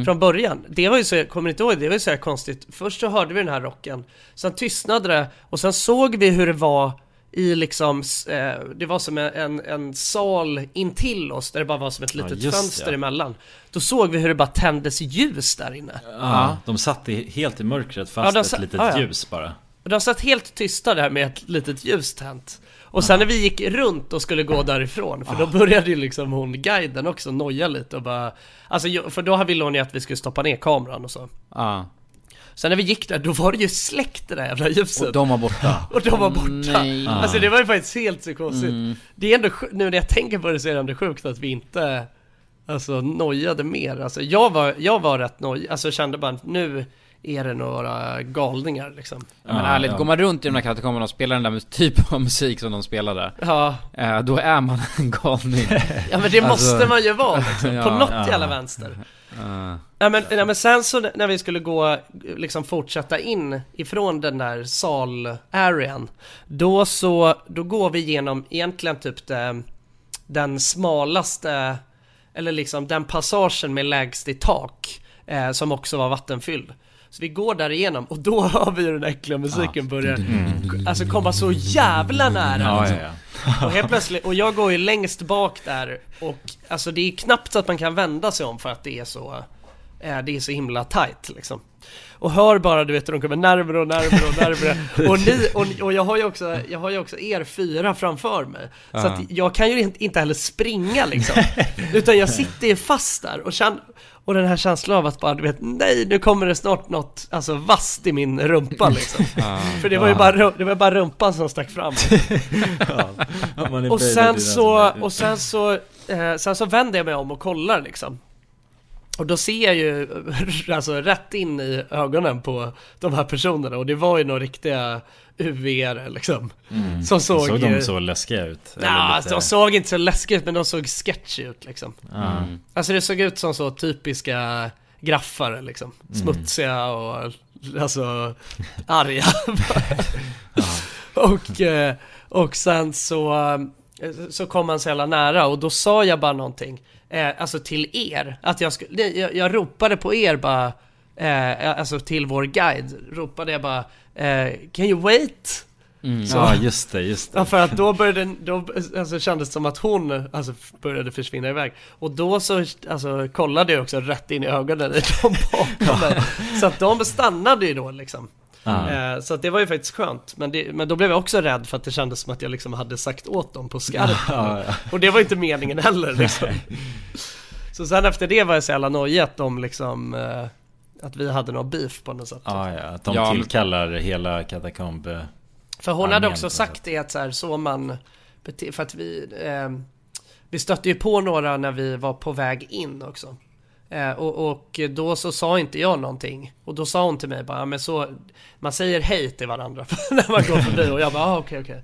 från början. Det var ju så, kommer ni inte ihåg, det var ju så konstigt. Först så hörde vi den här rocken, sen tystnade det och sen såg vi hur det var i liksom, eh, det var som en, en, sal intill oss där det bara var som ett litet just fönster ja. emellan. Då såg vi hur det bara tändes ljus där inne. Ja, de satt i, helt i mörkret Ja, fast de ett litet ja, ja. ljus bara. De satt helt tysta där med ett litet ljus tänt. Och sen när vi gick runt och skulle gå därifrån, för då började ju liksom hon, guiden också, noja lite och bara... Alltså, för då hade vi lånat att vi skulle stoppa ner kameran och så. Ja. Sen när vi gick där, då var det ju släckt det där jävla ljuset. Och de var borta. Och de var borta. Nej. Alltså det var ju faktiskt helt så konstigt. Det är ändå nu när jag tänker på det så är det ändå sjukt att vi inte Alltså nojade mer. Alltså jag var, jag var rätt nojig, alltså kände bara nu är det några galningar liksom. Ja, men ärligt, går man runt i de där katakomberna och spelar den där typen av musik som de spelade Ja, eh, Då är man en galning ja men det Alltså- måste man ju vara liksom, på Ja, något ja. jävla vänster. Uh. Nej, men, ja, men sen så när vi skulle gå, liksom fortsätta in ifrån den där sal-arean Då så, då går vi igenom egentligen typ det, den smalaste, eller liksom den passagen med lägst i tak eh, Som också var vattenfylld så vi går där igenom och då hör vi den äckliga musiken börjar Alltså komma så jävla nära Ja, liksom. ja, ja. Och helt plötsligt, och jag går ju längst bak där och alltså det är knappt så att man kan vända sig om för att det är så eh, Det är så himla tight liksom. Och hör bara du vet hur de kommer närmare och närmare och närmare. Och ni, och, och jag har ju också, jag har ju också er fyra framför mig. Så att jag kan ju inte, inte heller springa liksom. Utan jag sitter ju fast där och känner och den här känslan av att bara, du vet, nej nu kommer det snart något, alltså vasst i min rumpa liksom. För det var ju bara, det var bara rumpan som stack fram. Och sen så, och sen så, eh, sen så vänder jag mig om och kollar liksom Och då ser jag ju alltså rätt in i ögonen på de här personerna. Och det var ju några riktiga UVR liksom. Som såg, Såg ju- de så läskiga ut? Ja, lite- de såg inte så läskiga ut men de såg sketchy ut liksom. Ja. Alltså det såg ut som så typiska graffare liksom. Smutsiga och alltså arga. Och, eh, och sen så, så kom han så jävla nära och då sa jag bara någonting eh, Alltså till er, att jag skulle, jag, jag ropade på er bara eh, Alltså till vår guide, ropade jag bara eh, Can you wait? Så- Ja, just det, just det. Ja för att då började, då alltså, kändes det som att hon alltså, började försvinna iväg. Och då så alltså, kollade jag också rätt in i ögonen i dem bakom mig Så att de stannade ju då liksom Eh, Så att det var ju faktiskt skönt. Men, det, men då blev jag också rädd för att det kändes som att jag liksom hade sagt åt dem på skarpen. Ja, ja. Och det var inte meningen heller liksom. Så sen efter det var jag så jävla nojig att de liksom eh, Att vi hade någon beef på något sätt. Ja, ja, att de Ja, men- tillkallar hela katakomb... eh, För hon hade också sagt det att så, här, så man bete- För att vi eh, Vi stötte ju på några när vi var på väg in också eh, och, och då så sa inte jag någonting Och då sa hon till mig bara men så Man säger hej till varandra när man går förbi och jag bara ah, okej okej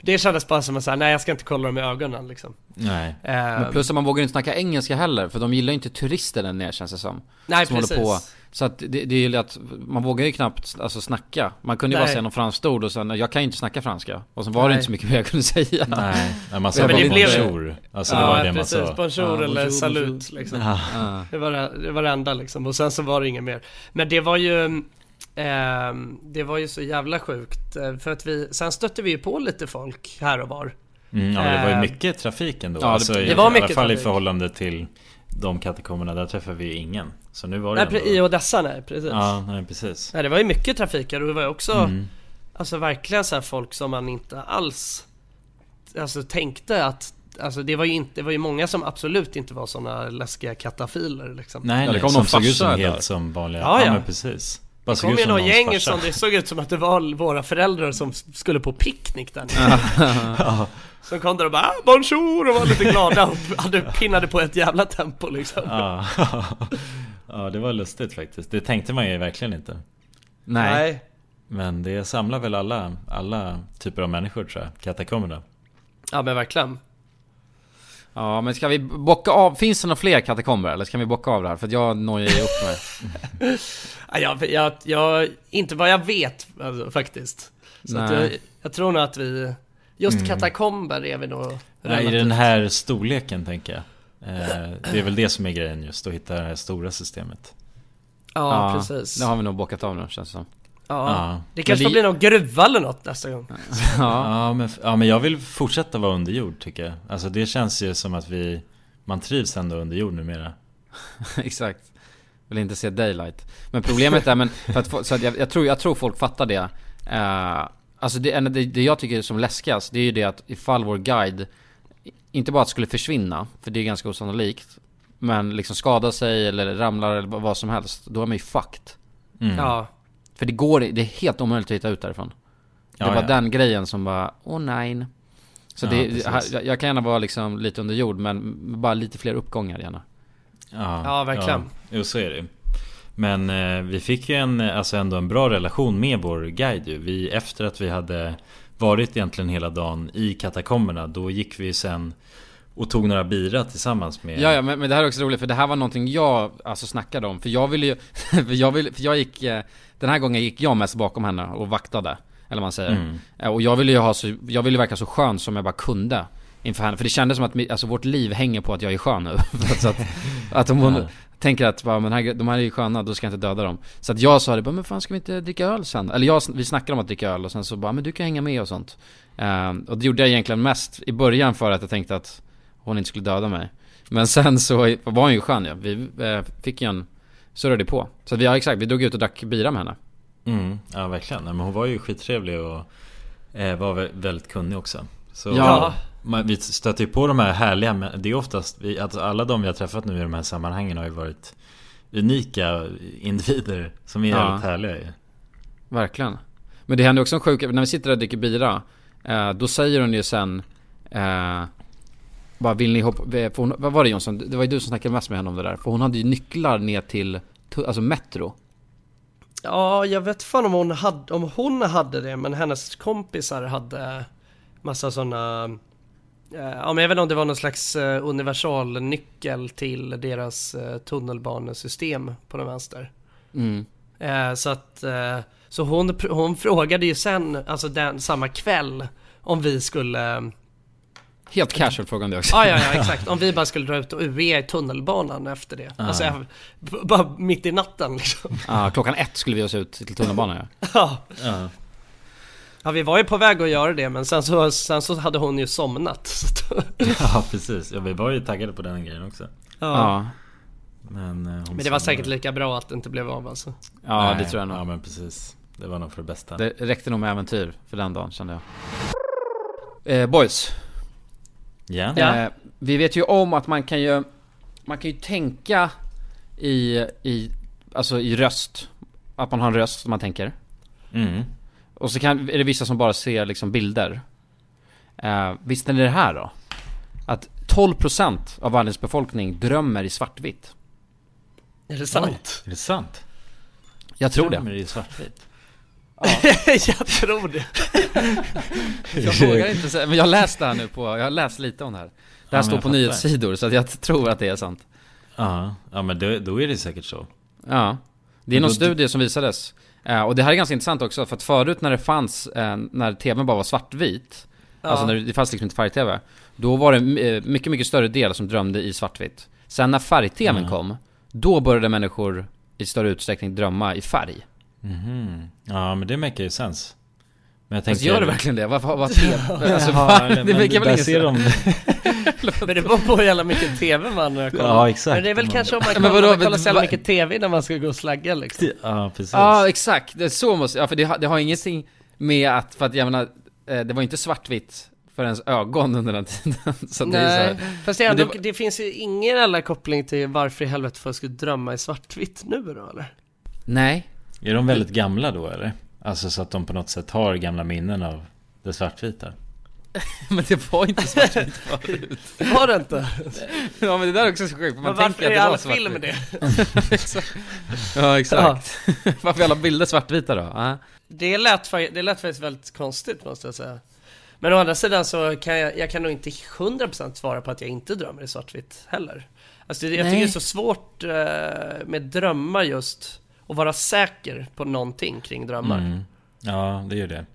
Det kändes bara som att säga, nej jag ska inte kolla dem i ögonen liksom. Nej. Eh, Men plus att man vågar inte snacka engelska heller, för de gillar ju inte turister där nere känns det som. nej som precis. Så att det, det är ju att man vågar ju knappt alltså, snacka. Man kunde ju bara Nej. säga något franskt ord och sen, jag kan ju inte snacka franska. Och sen var det Nej. inte så mycket mer jag kunde säga. Nej, nej man sa Men bara det blev- bonjour. Alltså det ja, var det man precis. sa. Bonjour Ja, eller bonjour, salut bonjour. liksom. Ja. Ja. Det var det, det var det enda liksom. Och sen så var det inget mer. Men det var ju... ehm, det var ju så jävla sjukt. eh, För att vi... Sen stötte vi ju på lite folk här och var. Mm, ja, det var ju Eh, mycket trafik ändå. ja, det- alltså, i, det var I mycket alla fall i trafik. förhållande till de katakomberna, där träffade vi ju ingen. Så nu var det Nej, pre- I ändå... Odessa nej, precis. Ja, nej precis. Nej, det var ju mycket trafik här och det var ju också... Mm. Alltså verkligen så här folk som man inte alls... Alltså tänkte att... Alltså det var ju inte... Det var ju många som absolut inte var såna läskiga katafiler liksom. Nej, det nej, kom som någon såg ut som där. helt som vanliga. Ja, Ja, ja. men precis. Bara Det kom ju som någon gäng som det såg ut som att det var våra föräldrar som skulle på picknick där nere. Som kom där och bara ah, bonjour och var lite glada och hade pinnade på ett jävla tempo liksom. Ja. det var lustigt faktiskt. Det tänkte man ju verkligen inte. Nej. Men det samlar väl alla, alla typer av människor tror jag, katakomberna. Ja men verkligen. Ja, men ska vi bocka av? Finns det några fler katakomber eller ska vi bocka av det här? För att jag nojar ju upp mig. Ja, jag, jag, jag, inte vad jag vet alltså, faktiskt. Så att Nej. jag, jag tror nog att vi, just Mm. katakomber är vi nog Nej, I den här storleken tänker jag. Eh, det är väl det som är grejen just, att hitta det här stora systemet. Ja, precis. Det har vi nog bockat av nu känns det som. Ja. Ja. Det kanske det- bli någon gruva eller något nästa gång. Ja, Ja men, ja men jag vill fortsätta vara under jord tycker jag. Alltså det känns ju som att vi Man trivs ändå under jord numera. exakt. Vill inte se daylight. Men problemet är, men för att, så att jag, jag, tror, jag tror folk fattar det. Uh, alltså det, det, det jag tycker är som läskigast, det är ju det att ifall vår guide inte bara skulle försvinna, för det är ganska osannolikt. Men liksom skada sig eller ramlar eller vad som helst, då är man ju fucked. Mm. Ja. För det går, det är helt omöjligt att hitta ut därifrån. Ja, det var ja. den grejen som bara, åh nej. Så Ja, det, jag- jag kan gärna vara liksom lite under jord, men bara lite fler uppgångar gärna. Ja, Ja, verkligen. Ja, jo så är det. Men eh, vi fick ju en, alltså ändå en bra relation med vår guide ju. Vi, efter att vi hade varit egentligen hela dagen i katakomberna, då gick vi sen och tog några bira tillsammans med... Ja, ja men, men det här är också roligt för det här var någonting jag alltså snackade om. För jag ville ju, för jag, ville, för jag gick, eh, den här gången gick jag mest bakom henne och vaktade. Eller vad man säger. Mm. Eh, Och jag ville ju ha så, jag ville verka så skön som jag bara kunde. Inför henne. För det kändes som att alltså, vårt liv hänger på att jag är skön nu. så att, att om hon. Tänker att bara, men här, de här är ju sköna, då ska jag inte döda dem. Så att jag sa det, bara, men fan ska vi inte dricka öl sen? Eller jag, vi snackade om att dricka öl och sen så bara, men du kan hänga med och sånt. Eh, och det gjorde jag egentligen mest i början för att jag tänkte att hon inte skulle döda mig. Men sen så var hon ju skön ja. Vi eh, fick ju en, surrade på. Så vi, ja exakt, vi drog ut och drack bira med henne. Mm, ja verkligen. Nej, Men hon var ju skittrevlig och eh, var vä- väldigt kunnig också. Så Ja. Man, vi stöter ju på de här härliga, men det är oftast, vi, att alla de vi har träffat nu i de här sammanhangen har ju varit unika individer som är Ja. jävligt härliga ju. Verkligen. Men det händer också en sjuk, när vi sitter där och dricker bira, eh, då säger hon ju sen, eh, bara vill ni hoppa, för hon, vad var det Jonsson? Det var ju du som snackade mest med henne om det där. För hon hade ju nycklar ner till, alltså Metro. Ja, jag vet fan om hon hade, om hon hade det, men hennes kompisar hade massa sådana Ja men jag vet inte om det var någon slags eh, universalnyckel till deras eh, tunnelbanesystem på den vänster. Mm. Eh, så att, eh, så hon, hon frågade ju sen, alltså den, samma kväll, om vi skulle Helt casual frågade jag också. Ja, ja, ja, exakt. Om vi bara skulle dra ut och UE i tunnelbanan efter det. Alltså, jag, b- bara mitt i natten liksom. Ja, klockan ett skulle vi oss ut till tunnelbanan ja. Ja. Ja. ja, vi var ju på väg att göra det, men sen så, sen så hade hon ju somnat. Ja precis, ja, vi var ju taggade på den grejen också. Ja, Men, eh, Men det var säkert lika bra att det inte blev av alltså. ja det Nej, tror jag nog. Ja men precis. Det var nog för det bästa. Det räckte nog med äventyr för den dagen kände jag. Eh, boys. Ja. Ja. Eh, vi vet ju om att man kan ju, man kan ju tänka i, i, alltså i röst. Att man har en röst som man tänker. Mm. Och så kan, är det vissa som bara ser liksom bilder. Eh, visste ni det här då? Att 12% av världens befolkning drömmer i svartvitt. Är det sant? Är det sant? Jag tror det. Drömmer i svartvitt? jag tror det. Jag vågar inte säga, men jag har läst det här nu på, jag har läst lite om det här. Det här men står på nyhetssidor så att jag tror att det är sant. Ja, ja men då, då är det säkert så. Ja. Det är Men någon då- studie som visades. Eh, och det här är ganska intressant också, för att förut när det fanns, eh, när tvn bara var svartvit, alltså när det, fanns liksom inte färg-tv, då var det eh, mycket, mycket större del som drömde i svartvitt. Sen när färg-tvn Mm. kom, då började människor i större utsträckning drömma i färg. Mhm. Ja men det make ju sens. Men jag tänker... gör det verkligen det? Vad, vad, vad TV? Alltså, Ja, det verkar väl där ingen ser de... Men det beror på hur jävla mycket TV man kollar. Ja, exakt. Men det är väl kanske om man Men kollar, vadå, man kollar så jävla mycket TV när man ska gå och slagga liksom. Ja precis. Ja, exakt. Det är så måste, ja för det har, det har ingenting med att, för att jag menar, eh, det var inte svartvitt för ens ögon under den tiden. Så det är så Nej, här, fast det, ändå, det det, var- finns ju ingen jävla koppling till varför i helvete folk skulle drömma i svartvitt nu då eller? Nej. Är de väldigt gamla då eller? Alltså så att de på något sätt har gamla minnen av det svartvita? Men det var inte svartvitt förut. Var det inte? Ja men det där är också så sjukt, man Men varför tänker att är det var alla svartvitt. film det? Exakt. Ja exakt. varför är alla bilder svartvita då? Ja. Det lät, det lät faktiskt väldigt konstigt måste jag säga. Men å andra sidan så kan jag, jag kan nog inte 100% svara på att jag inte drömmer i svartvitt heller. Alltså det, jag tycker det är så svårt eh, med drömmar just, att vara säker på någonting kring drömmar. Mm. Ja det gör det.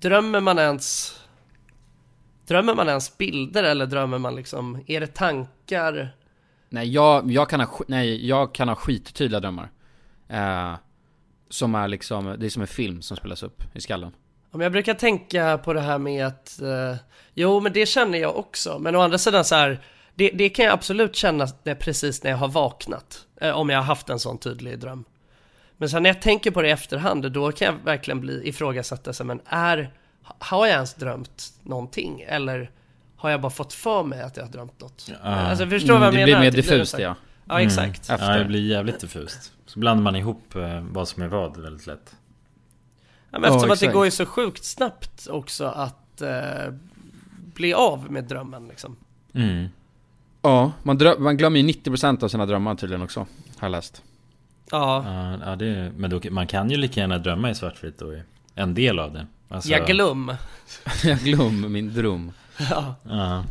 Drömmer man ens Drömmer man ens bilder eller drömmer man liksom, är det tankar? Nej jag, jag kan ha, nej, jag kan ha skittydliga drömmar. Eh, som är liksom, det är som en film som spelas upp i skallen. Om jag brukar tänka på det här med att, eh, jo men det känner jag också, men å andra sidan så här, det, det kan jag absolut känna det precis när jag har vaknat, eh, om jag har haft en sån tydlig dröm. Men sen när jag tänker på det i efterhand, då kan jag verkligen bli ifrågasatt, alltså, men är, har jag ens drömt någonting? Eller har jag bara fått för mig att jag har drömt något? Ja. Alltså förstår du vad jag Mm, det menar? blir mer Det diffust så här- ja. Ja exakt. Efter. Ja det blir jävligt diffust. Så blandar man ihop eh, vad som är vad väldigt lätt. Ja, men eftersom Ja, att det exakt. går ju så sjukt snabbt också att eh, bli av med drömmen liksom. Mm. Ja, man, dröm, man glömmer ju 90% av sina drömmar tydligen också, har jag läst. Ja, Ja, ja det, men då, man kan ju lika gärna drömma i svartvitt då. En del av det. Alltså, jag glöm. jag glöm min dröm. Ja. Ja.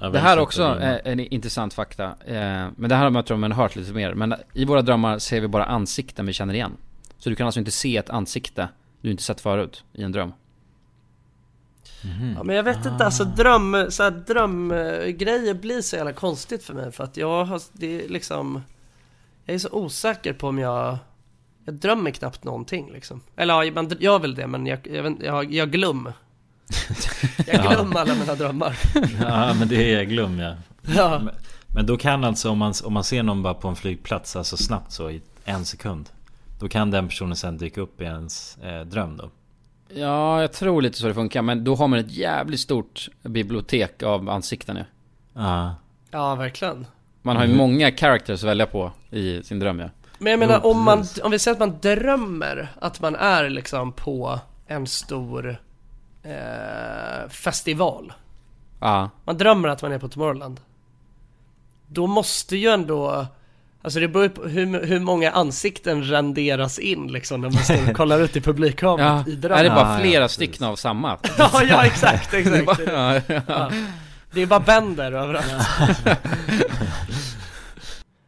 Ja, Det här också är en intressant fakta. Eh, men det här har man tror man hört lite mer. Men i våra drömmar ser vi bara ansikten vi känner igen. Så du kan alltså inte se ett ansikte du inte sett förut i en dröm. ja men jag vet inte alltså dröm, så här, drömgrejer blir så jävla konstigt för mig för att jag har, det är liksom Jag är så osäker på om jag Jag drömmer knappt någonting liksom Eller ja, man gör väl det men jag, jag, jag, jag glöm Jag glöm alla mina drömmar Ja men det är glöm ja. Ja, Men, men då kan alltså om man, om man ser någon bara på en flygplats alltså snabbt så i en sekund. Då kan den personen sen dyka upp i ens eh, dröm då. Ja, jag tror lite så det funkar. Men då har man ett jävligt stort bibliotek av ansikten nu. Ja. ja verkligen Man har ju många characters att välja på i sin dröm ja. Men jag menar om man, precis. om vi säger att man drömmer att man är liksom på en stor eh, festival Ja, Man drömmer att man är på Tomorrowland Då måste ju ändå Alltså det beror ju på hur, hur många ansikten renderas in liksom när man står och kollar ut i ja. publikhavet i är det drömmen bara Ja, flera ja, precis. stycken av samma? Ja, ja exakt, Det är exakt bara, ja, ja. Ja. Det är bara bänder överallt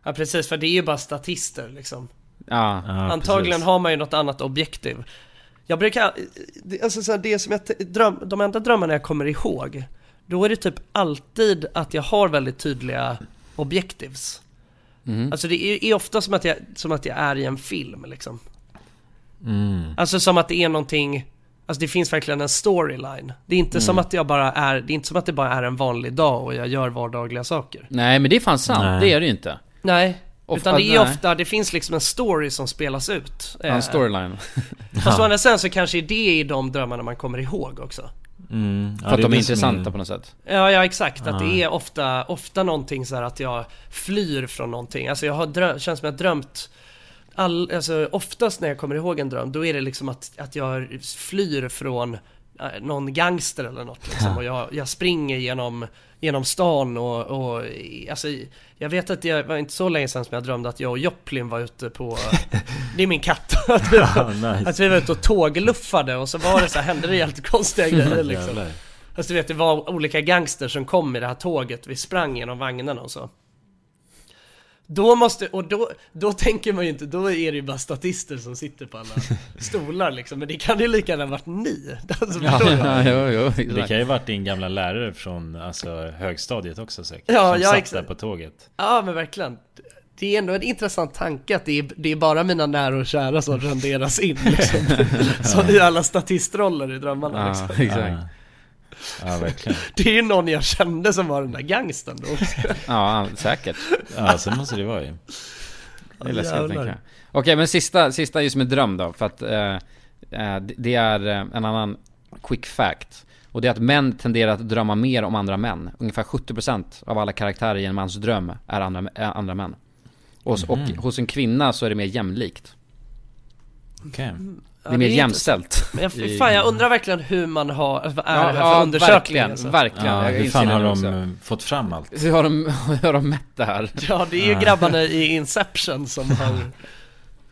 Ja precis, för det är ju bara statister liksom ja. ja Antagligen precis. har man ju något annat objektiv Jag brukar, alltså så här, det som jag dröm, de enda drömmarna jag kommer ihåg Då är det typ alltid att jag har väldigt tydliga objectives Mhm. Alltså det är, är ofta som att, jag, som att jag är i en film liksom Mm. Alltså som att det är någonting Alltså det finns verkligen en storyline Det är inte som att jag bara är, det är inte som att det bara är en vanlig dag och jag gör vardagliga saker Nej men det är fan sant, Nej. det är det ju inte. Nej, Ofta- utan det är nej. ofta, det finns liksom en story som spelas ut Ja, Eh, En storyline. Fast å andra sidan så kanske det är de drömmarna man kommer ihåg också Mm. Ja, För att de är intressanta på något sätt. Ja, ja exakt. Att det är ofta, ofta någonting så här att jag flyr från någonting. Alltså jag har drömt, känns som jag har drömt all, alltså oftast när jag kommer ihåg en dröm, då är det liksom att, att jag flyr från eh, någon gangster eller något liksom. Och jag, jag springer genom, genom stan och, och alltså, jag vet att det var inte så länge sedan som jag drömde att jag och Joplin var ute på, det är min katt, att vi, var, nice. att vi var ute och tågluffade och så var det så här, hände det helt konstiga grejer liksom. Jävlar. Alltså du vet, det var olika gangsters som kom i det här tåget, vi sprang genom vagnarna och så. Då måste, och då, då tänker man ju inte, då är det ju bara statister som sitter på alla stolar liksom, men det kan ju lika gärna varit ni. Alltså, du? Ja, jo, jo, Det kan ju varit din gamla lärare från alltså, högstadiet också säkert. Ja, som ja, satt exakt. där på tåget. Ja men verkligen. Det är ändå en intressant tanke att det är, det är bara mina nära och kära som renderas in liksom. Så i alla statistroller i drömmarna Ja, liksom. exakt. Ja. Verkligen. Det är ju någon jag kände som var den där gangstern då. Ja, säkert. Ja, så måste det vara ju. Det är läskigt tänker jag. Okej, men sista, sista just med dröm då, för att eh, eh, det- är eh, en annan quick fact. Och det är att män tenderar att drömma mer om andra män. Ungefär 70% av alla karaktärer i en mans dröm är andra, är andra män. Och, och hos en kvinna så är det mer jämlikt. Okej. Det är mer det är jämställt. Men jag, fan jag undrar verkligen hur man har, vad är det här för ja, undersökning verkligen, alltså? verkligen. Ja, hur fan har de också. eh, fått fram allt? Hur har de, hur har de mätt det här? Ja det är ju grabbarna i Inception som har,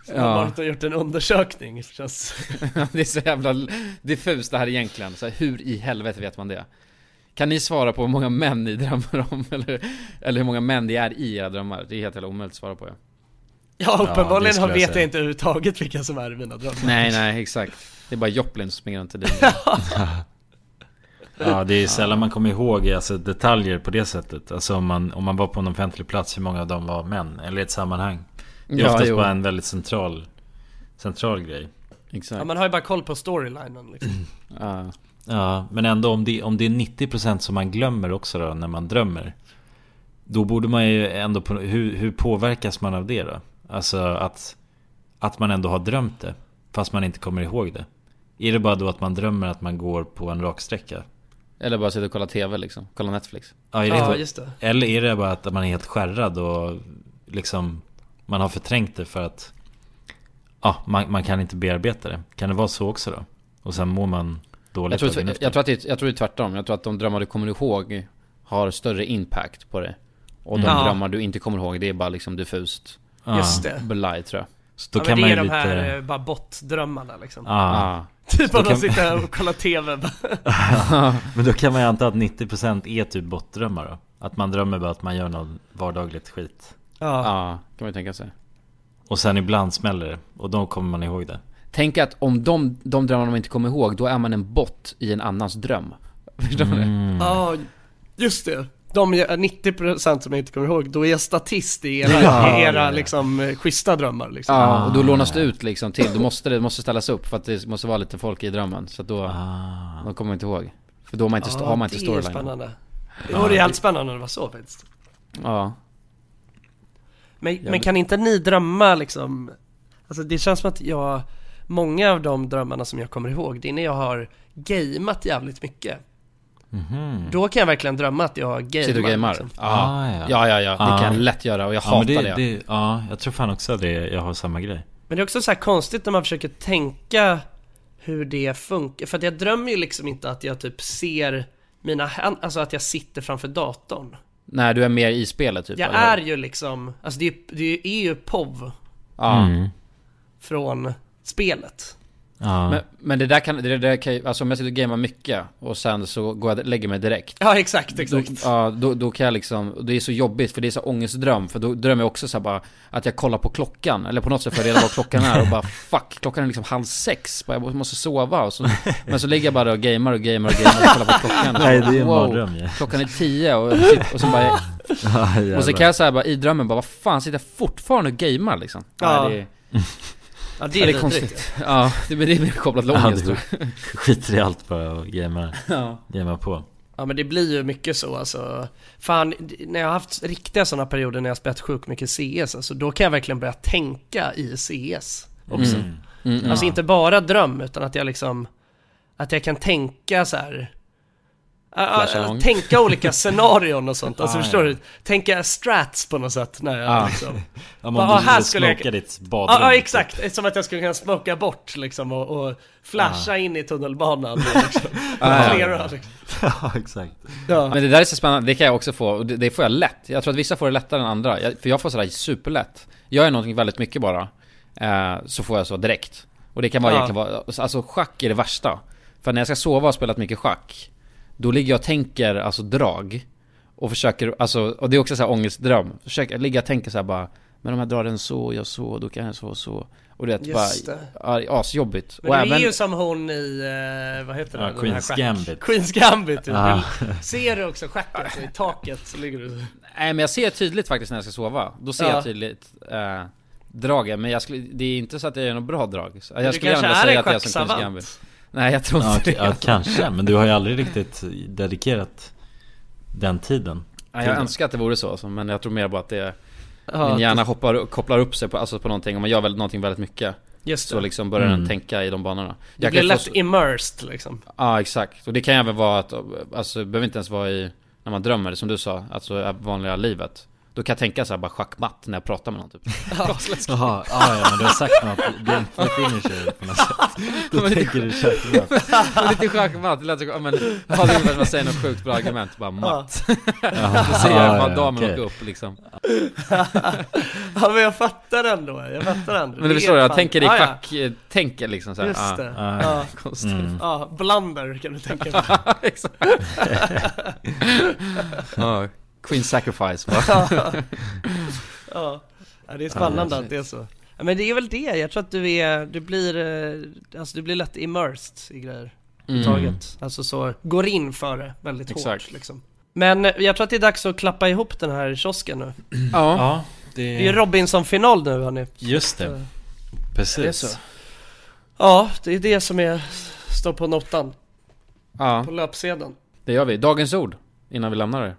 som Ja. har varit och gjort en undersökning. Det Känns... det är så jävla diffust det här egentligen. Så här, hur i helvete vet man det? Kan ni svara på hur många män ni drömmer om? Eller, eller hur många män det är i era drömmar? Det är helt jävla omöjligt att svara på. Ja. Ja uppenbarligen jag vet jag inte överhuvudtaget vilka som är i mina drömmar. Nej, nej, exakt. Det är bara Joplin som springer runt i din. Ja, det är sällan man kommer ihåg alltså, detaljer på det sättet. Alltså om man, om man var på en offentlig plats, hur många av dem var män? Eller i ett sammanhang. Det är Ja, oftast jo. bara en väldigt central, central grej. Exakt. Ja, man har ju bara koll på storylinen liksom. Ja. Ja, men ändå om det, om det är 90% som man glömmer också då när man drömmer. Då borde man ju ändå, på, hur, hur påverkas man av det då? Alltså att, att man ändå har drömt det, fast man inte kommer ihåg det. Är det bara då att man drömmer att man går på en raksträcka? Eller bara sitta och kolla TV liksom. Kolla Netflix. Ja, är det Ja just det. Eller är det bara att man är helt skärrad och liksom Man har förträngt det för att Ja, man, man kan inte bearbeta det Kan det vara så också då? Och sen mår man dåligt Jag tror, efter? jag, tror att det, jag tror det är tvärtom. Jag tror att de drömmar du kommer ihåg har större impact på det. Och de Mm. Ja. drömmar du inte kommer ihåg, det är bara liksom diffust ja. Just det. belaj tror jag. Så då ja, kan men det man är ju de lite här eh, bara bot-drömmarna liksom. ja. Ja. Typ att kan- man sitter här och kollar TV. Men då kan man ju anta att 90% är typ bortdrömmar då? Att man drömmer bara att man gör något vardagligt skit Ja. Ja, kan man ju tänka sig. Och sen ibland smäller det Och då kommer man ihåg det Tänk att om de, de drömmar de inte kommer ihåg, då är man en bot i en annans dröm. Förstår du? Mm. Ja, just det. De är 90% som jag inte kommer ihåg, då är jag statist i era, Ja, era ja, liksom eh, schyssta drömmar liksom. Ja, och då Ah. lånas det ut liksom till. Då måste det måste ställas upp för att det måste vara lite folk i drömmen. Så att då, Ah. då kommer man inte ihåg. För då har man inte, Ja, har man inte det är storyline. spännande. Det vore jävligt spännande när det var så faktiskt. Ja. Men, men kan inte ni drömma liksom, alltså det känns som att jag, många av de drömmarna som jag kommer ihåg, det är när jag har gameat jävligt mycket. Mhm. Då kan jag verkligen drömma att jag gamear. Sitter och gamar? Liksom. Ja. Ah, ja. ja, ja, ja. Det Ah. kan jag lätt göra och jag Ja, hatar det, det. det, ja, jag tror fan också det, jag har samma grej Men det är också så här konstigt när man försöker tänka hur det funkar. För att jag drömmer ju liksom inte att jag typ ser mina händer, alltså att jag sitter framför datorn. Nej, du är mer i spelet typ? Jag eller? är ju liksom, alltså det är, det är ju POV Ja. Mm. från spelet. Ja. Men, men det där kan, det där kan alltså om jag sitter och gamar mycket och sen så går jag och lägger mig direkt. Ja exakt, Då, exakt. ja, då, då kan jag liksom, det är så jobbigt för det är så ångestdröm För då drömmer jag också så här bara Att jag kollar på klockan, eller på något sätt får jag reda på vad klockan är och bara Fuck, klockan är liksom halv sex, bara, jag måste sova och så, Men så ligger jag bara och gamar och gamar och gamar och kollar på klockan och Nej det är en wow, mardröm ja. Klockan är tio och, och så bara ja Och så kan jag säga bara i drömmen bara, vad fan sitter jag fortfarande och gamar liksom? Ja, Nej, det, Ja det ja, är, det är konstigt Ja, det, men det är mer kopplat till Ja, ångest jag. Skiter i allt bara och gamea, Ja. gamea på Ja men det blir ju mycket så alltså. Fan, när jag har haft riktiga sådana perioder när jag spelat sjukt mycket CS, alltså då kan jag verkligen börja tänka i CS också. Mm. Mm, Alltså inte bara dröm, utan att jag liksom, att jag kan tänka så här. Flasha lång. tänka olika scenarion och sånt. Alltså Ah, förstår ja. du? Tänka strats på något sätt när jag Ah. liksom... Om du här skulle jag- ditt badrum ja typ. exakt, som att jag skulle kunna smoka bort liksom och, och Ah. flasha in i tunnelbanan liksom. Flera, liksom. Ja exakt ja. Men det där är så spännande, det kan jag också få, och det, det får jag lätt. Jag tror att vissa får det lättare än andra, jag, för jag får sådär superlätt. Jag någonting väldigt mycket bara, eh, så får jag så direkt. Och det kan vara egentligen vara, alltså schack är det värsta. För när jag ska sova och har spelat mycket schack, då ligger jag och tänker alltså drag. Och försöker, alltså, och det är också så här ångestdröm. Försöker ligga och tänka så här bara, men om jag drar den så, jag så, då kan jag så och så. Och det är Just bara, det. ja, det är asjobbigt. Men och du är ju som hon i, eh, vad heter Ja, det? Den här Queen's Gambit. Queen's Gambit, du, Ah. ser du också schacket i taket så ligger du Nej men jag ser tydligt faktiskt när jag ska sova. Då ser Ja. jag tydligt eh, dragen, men jag skulle, det är inte så att jag gör något bra drag. Jag Du skulle gärna är säga att jag är som Queen's schacksavant. Gambit. Nej jag tror ja, inte ja, det. kanske, men du har ju aldrig riktigt dedikerat den tiden Nej, jag önskar att det vore så, så, men jag tror mer bara att det Ja, Min hjärna hoppar, kopplar upp sig på, alltså på någonting, om man gör väl någonting väldigt mycket Just Så liksom börjar den Mm. tänka i de banorna Du Jag blir få lätt så- immersed liksom. Ja exakt, och det kan även vara att, alltså det behöver inte ens vara i När man drömmer, som du sa, alltså vanliga livet Då kan jag tänka så här bara schackmatt när jag pratar med någon typ. Jaha, ja, ja men du har sagt något, det är en finisher på något sätt. Då tänker du köttmatt Lite schackmatt, det lät så, ja, men ha det ungefär som att säga något sjukt bra argument, bara matt. Då ser jag ja, bara ja, damen åka upp liksom. Ja men jag fattar ändå, jag fattar ändå. Men du Det förstår, jag tänker i schack, tänker liksom såhär Just det. Ja. Ja. Konstigt. Mm. Ja, blunder kan du tänka dig. Exakt. Queen Sacrifice va? ja. ja, det är spännande att det är så. Ja, men det är väl det, jag tror att du är, du blir, eh, alltså du blir lätt immersed i grejer. Mm. Taget. Alltså så, går in för det väldigt Exakt. hårt liksom. Men jag tror att det är dags att klappa ihop den här kiosken nu. Ja, Ja, Det är ju det... Robinson-final nu hörni. Just det, Det är precis så. Ja, det är det som är, står på notan, ja, på löpsedeln. det gör vi. Dagens ord, innan vi lämnar det.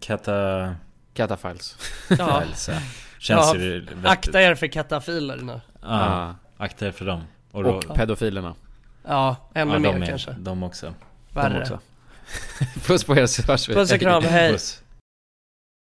Kata... Catafiles. Ja, Files, ja. Känns Ja, ju vettigt akta er för katafiler nu. Ja, akta er för dem Och, då, Och pedofilerna. Ja, ännu ja, mer är, kanske. de också Värre. De också. Puss på er så hörs vi. Puss och kram, hej. Puss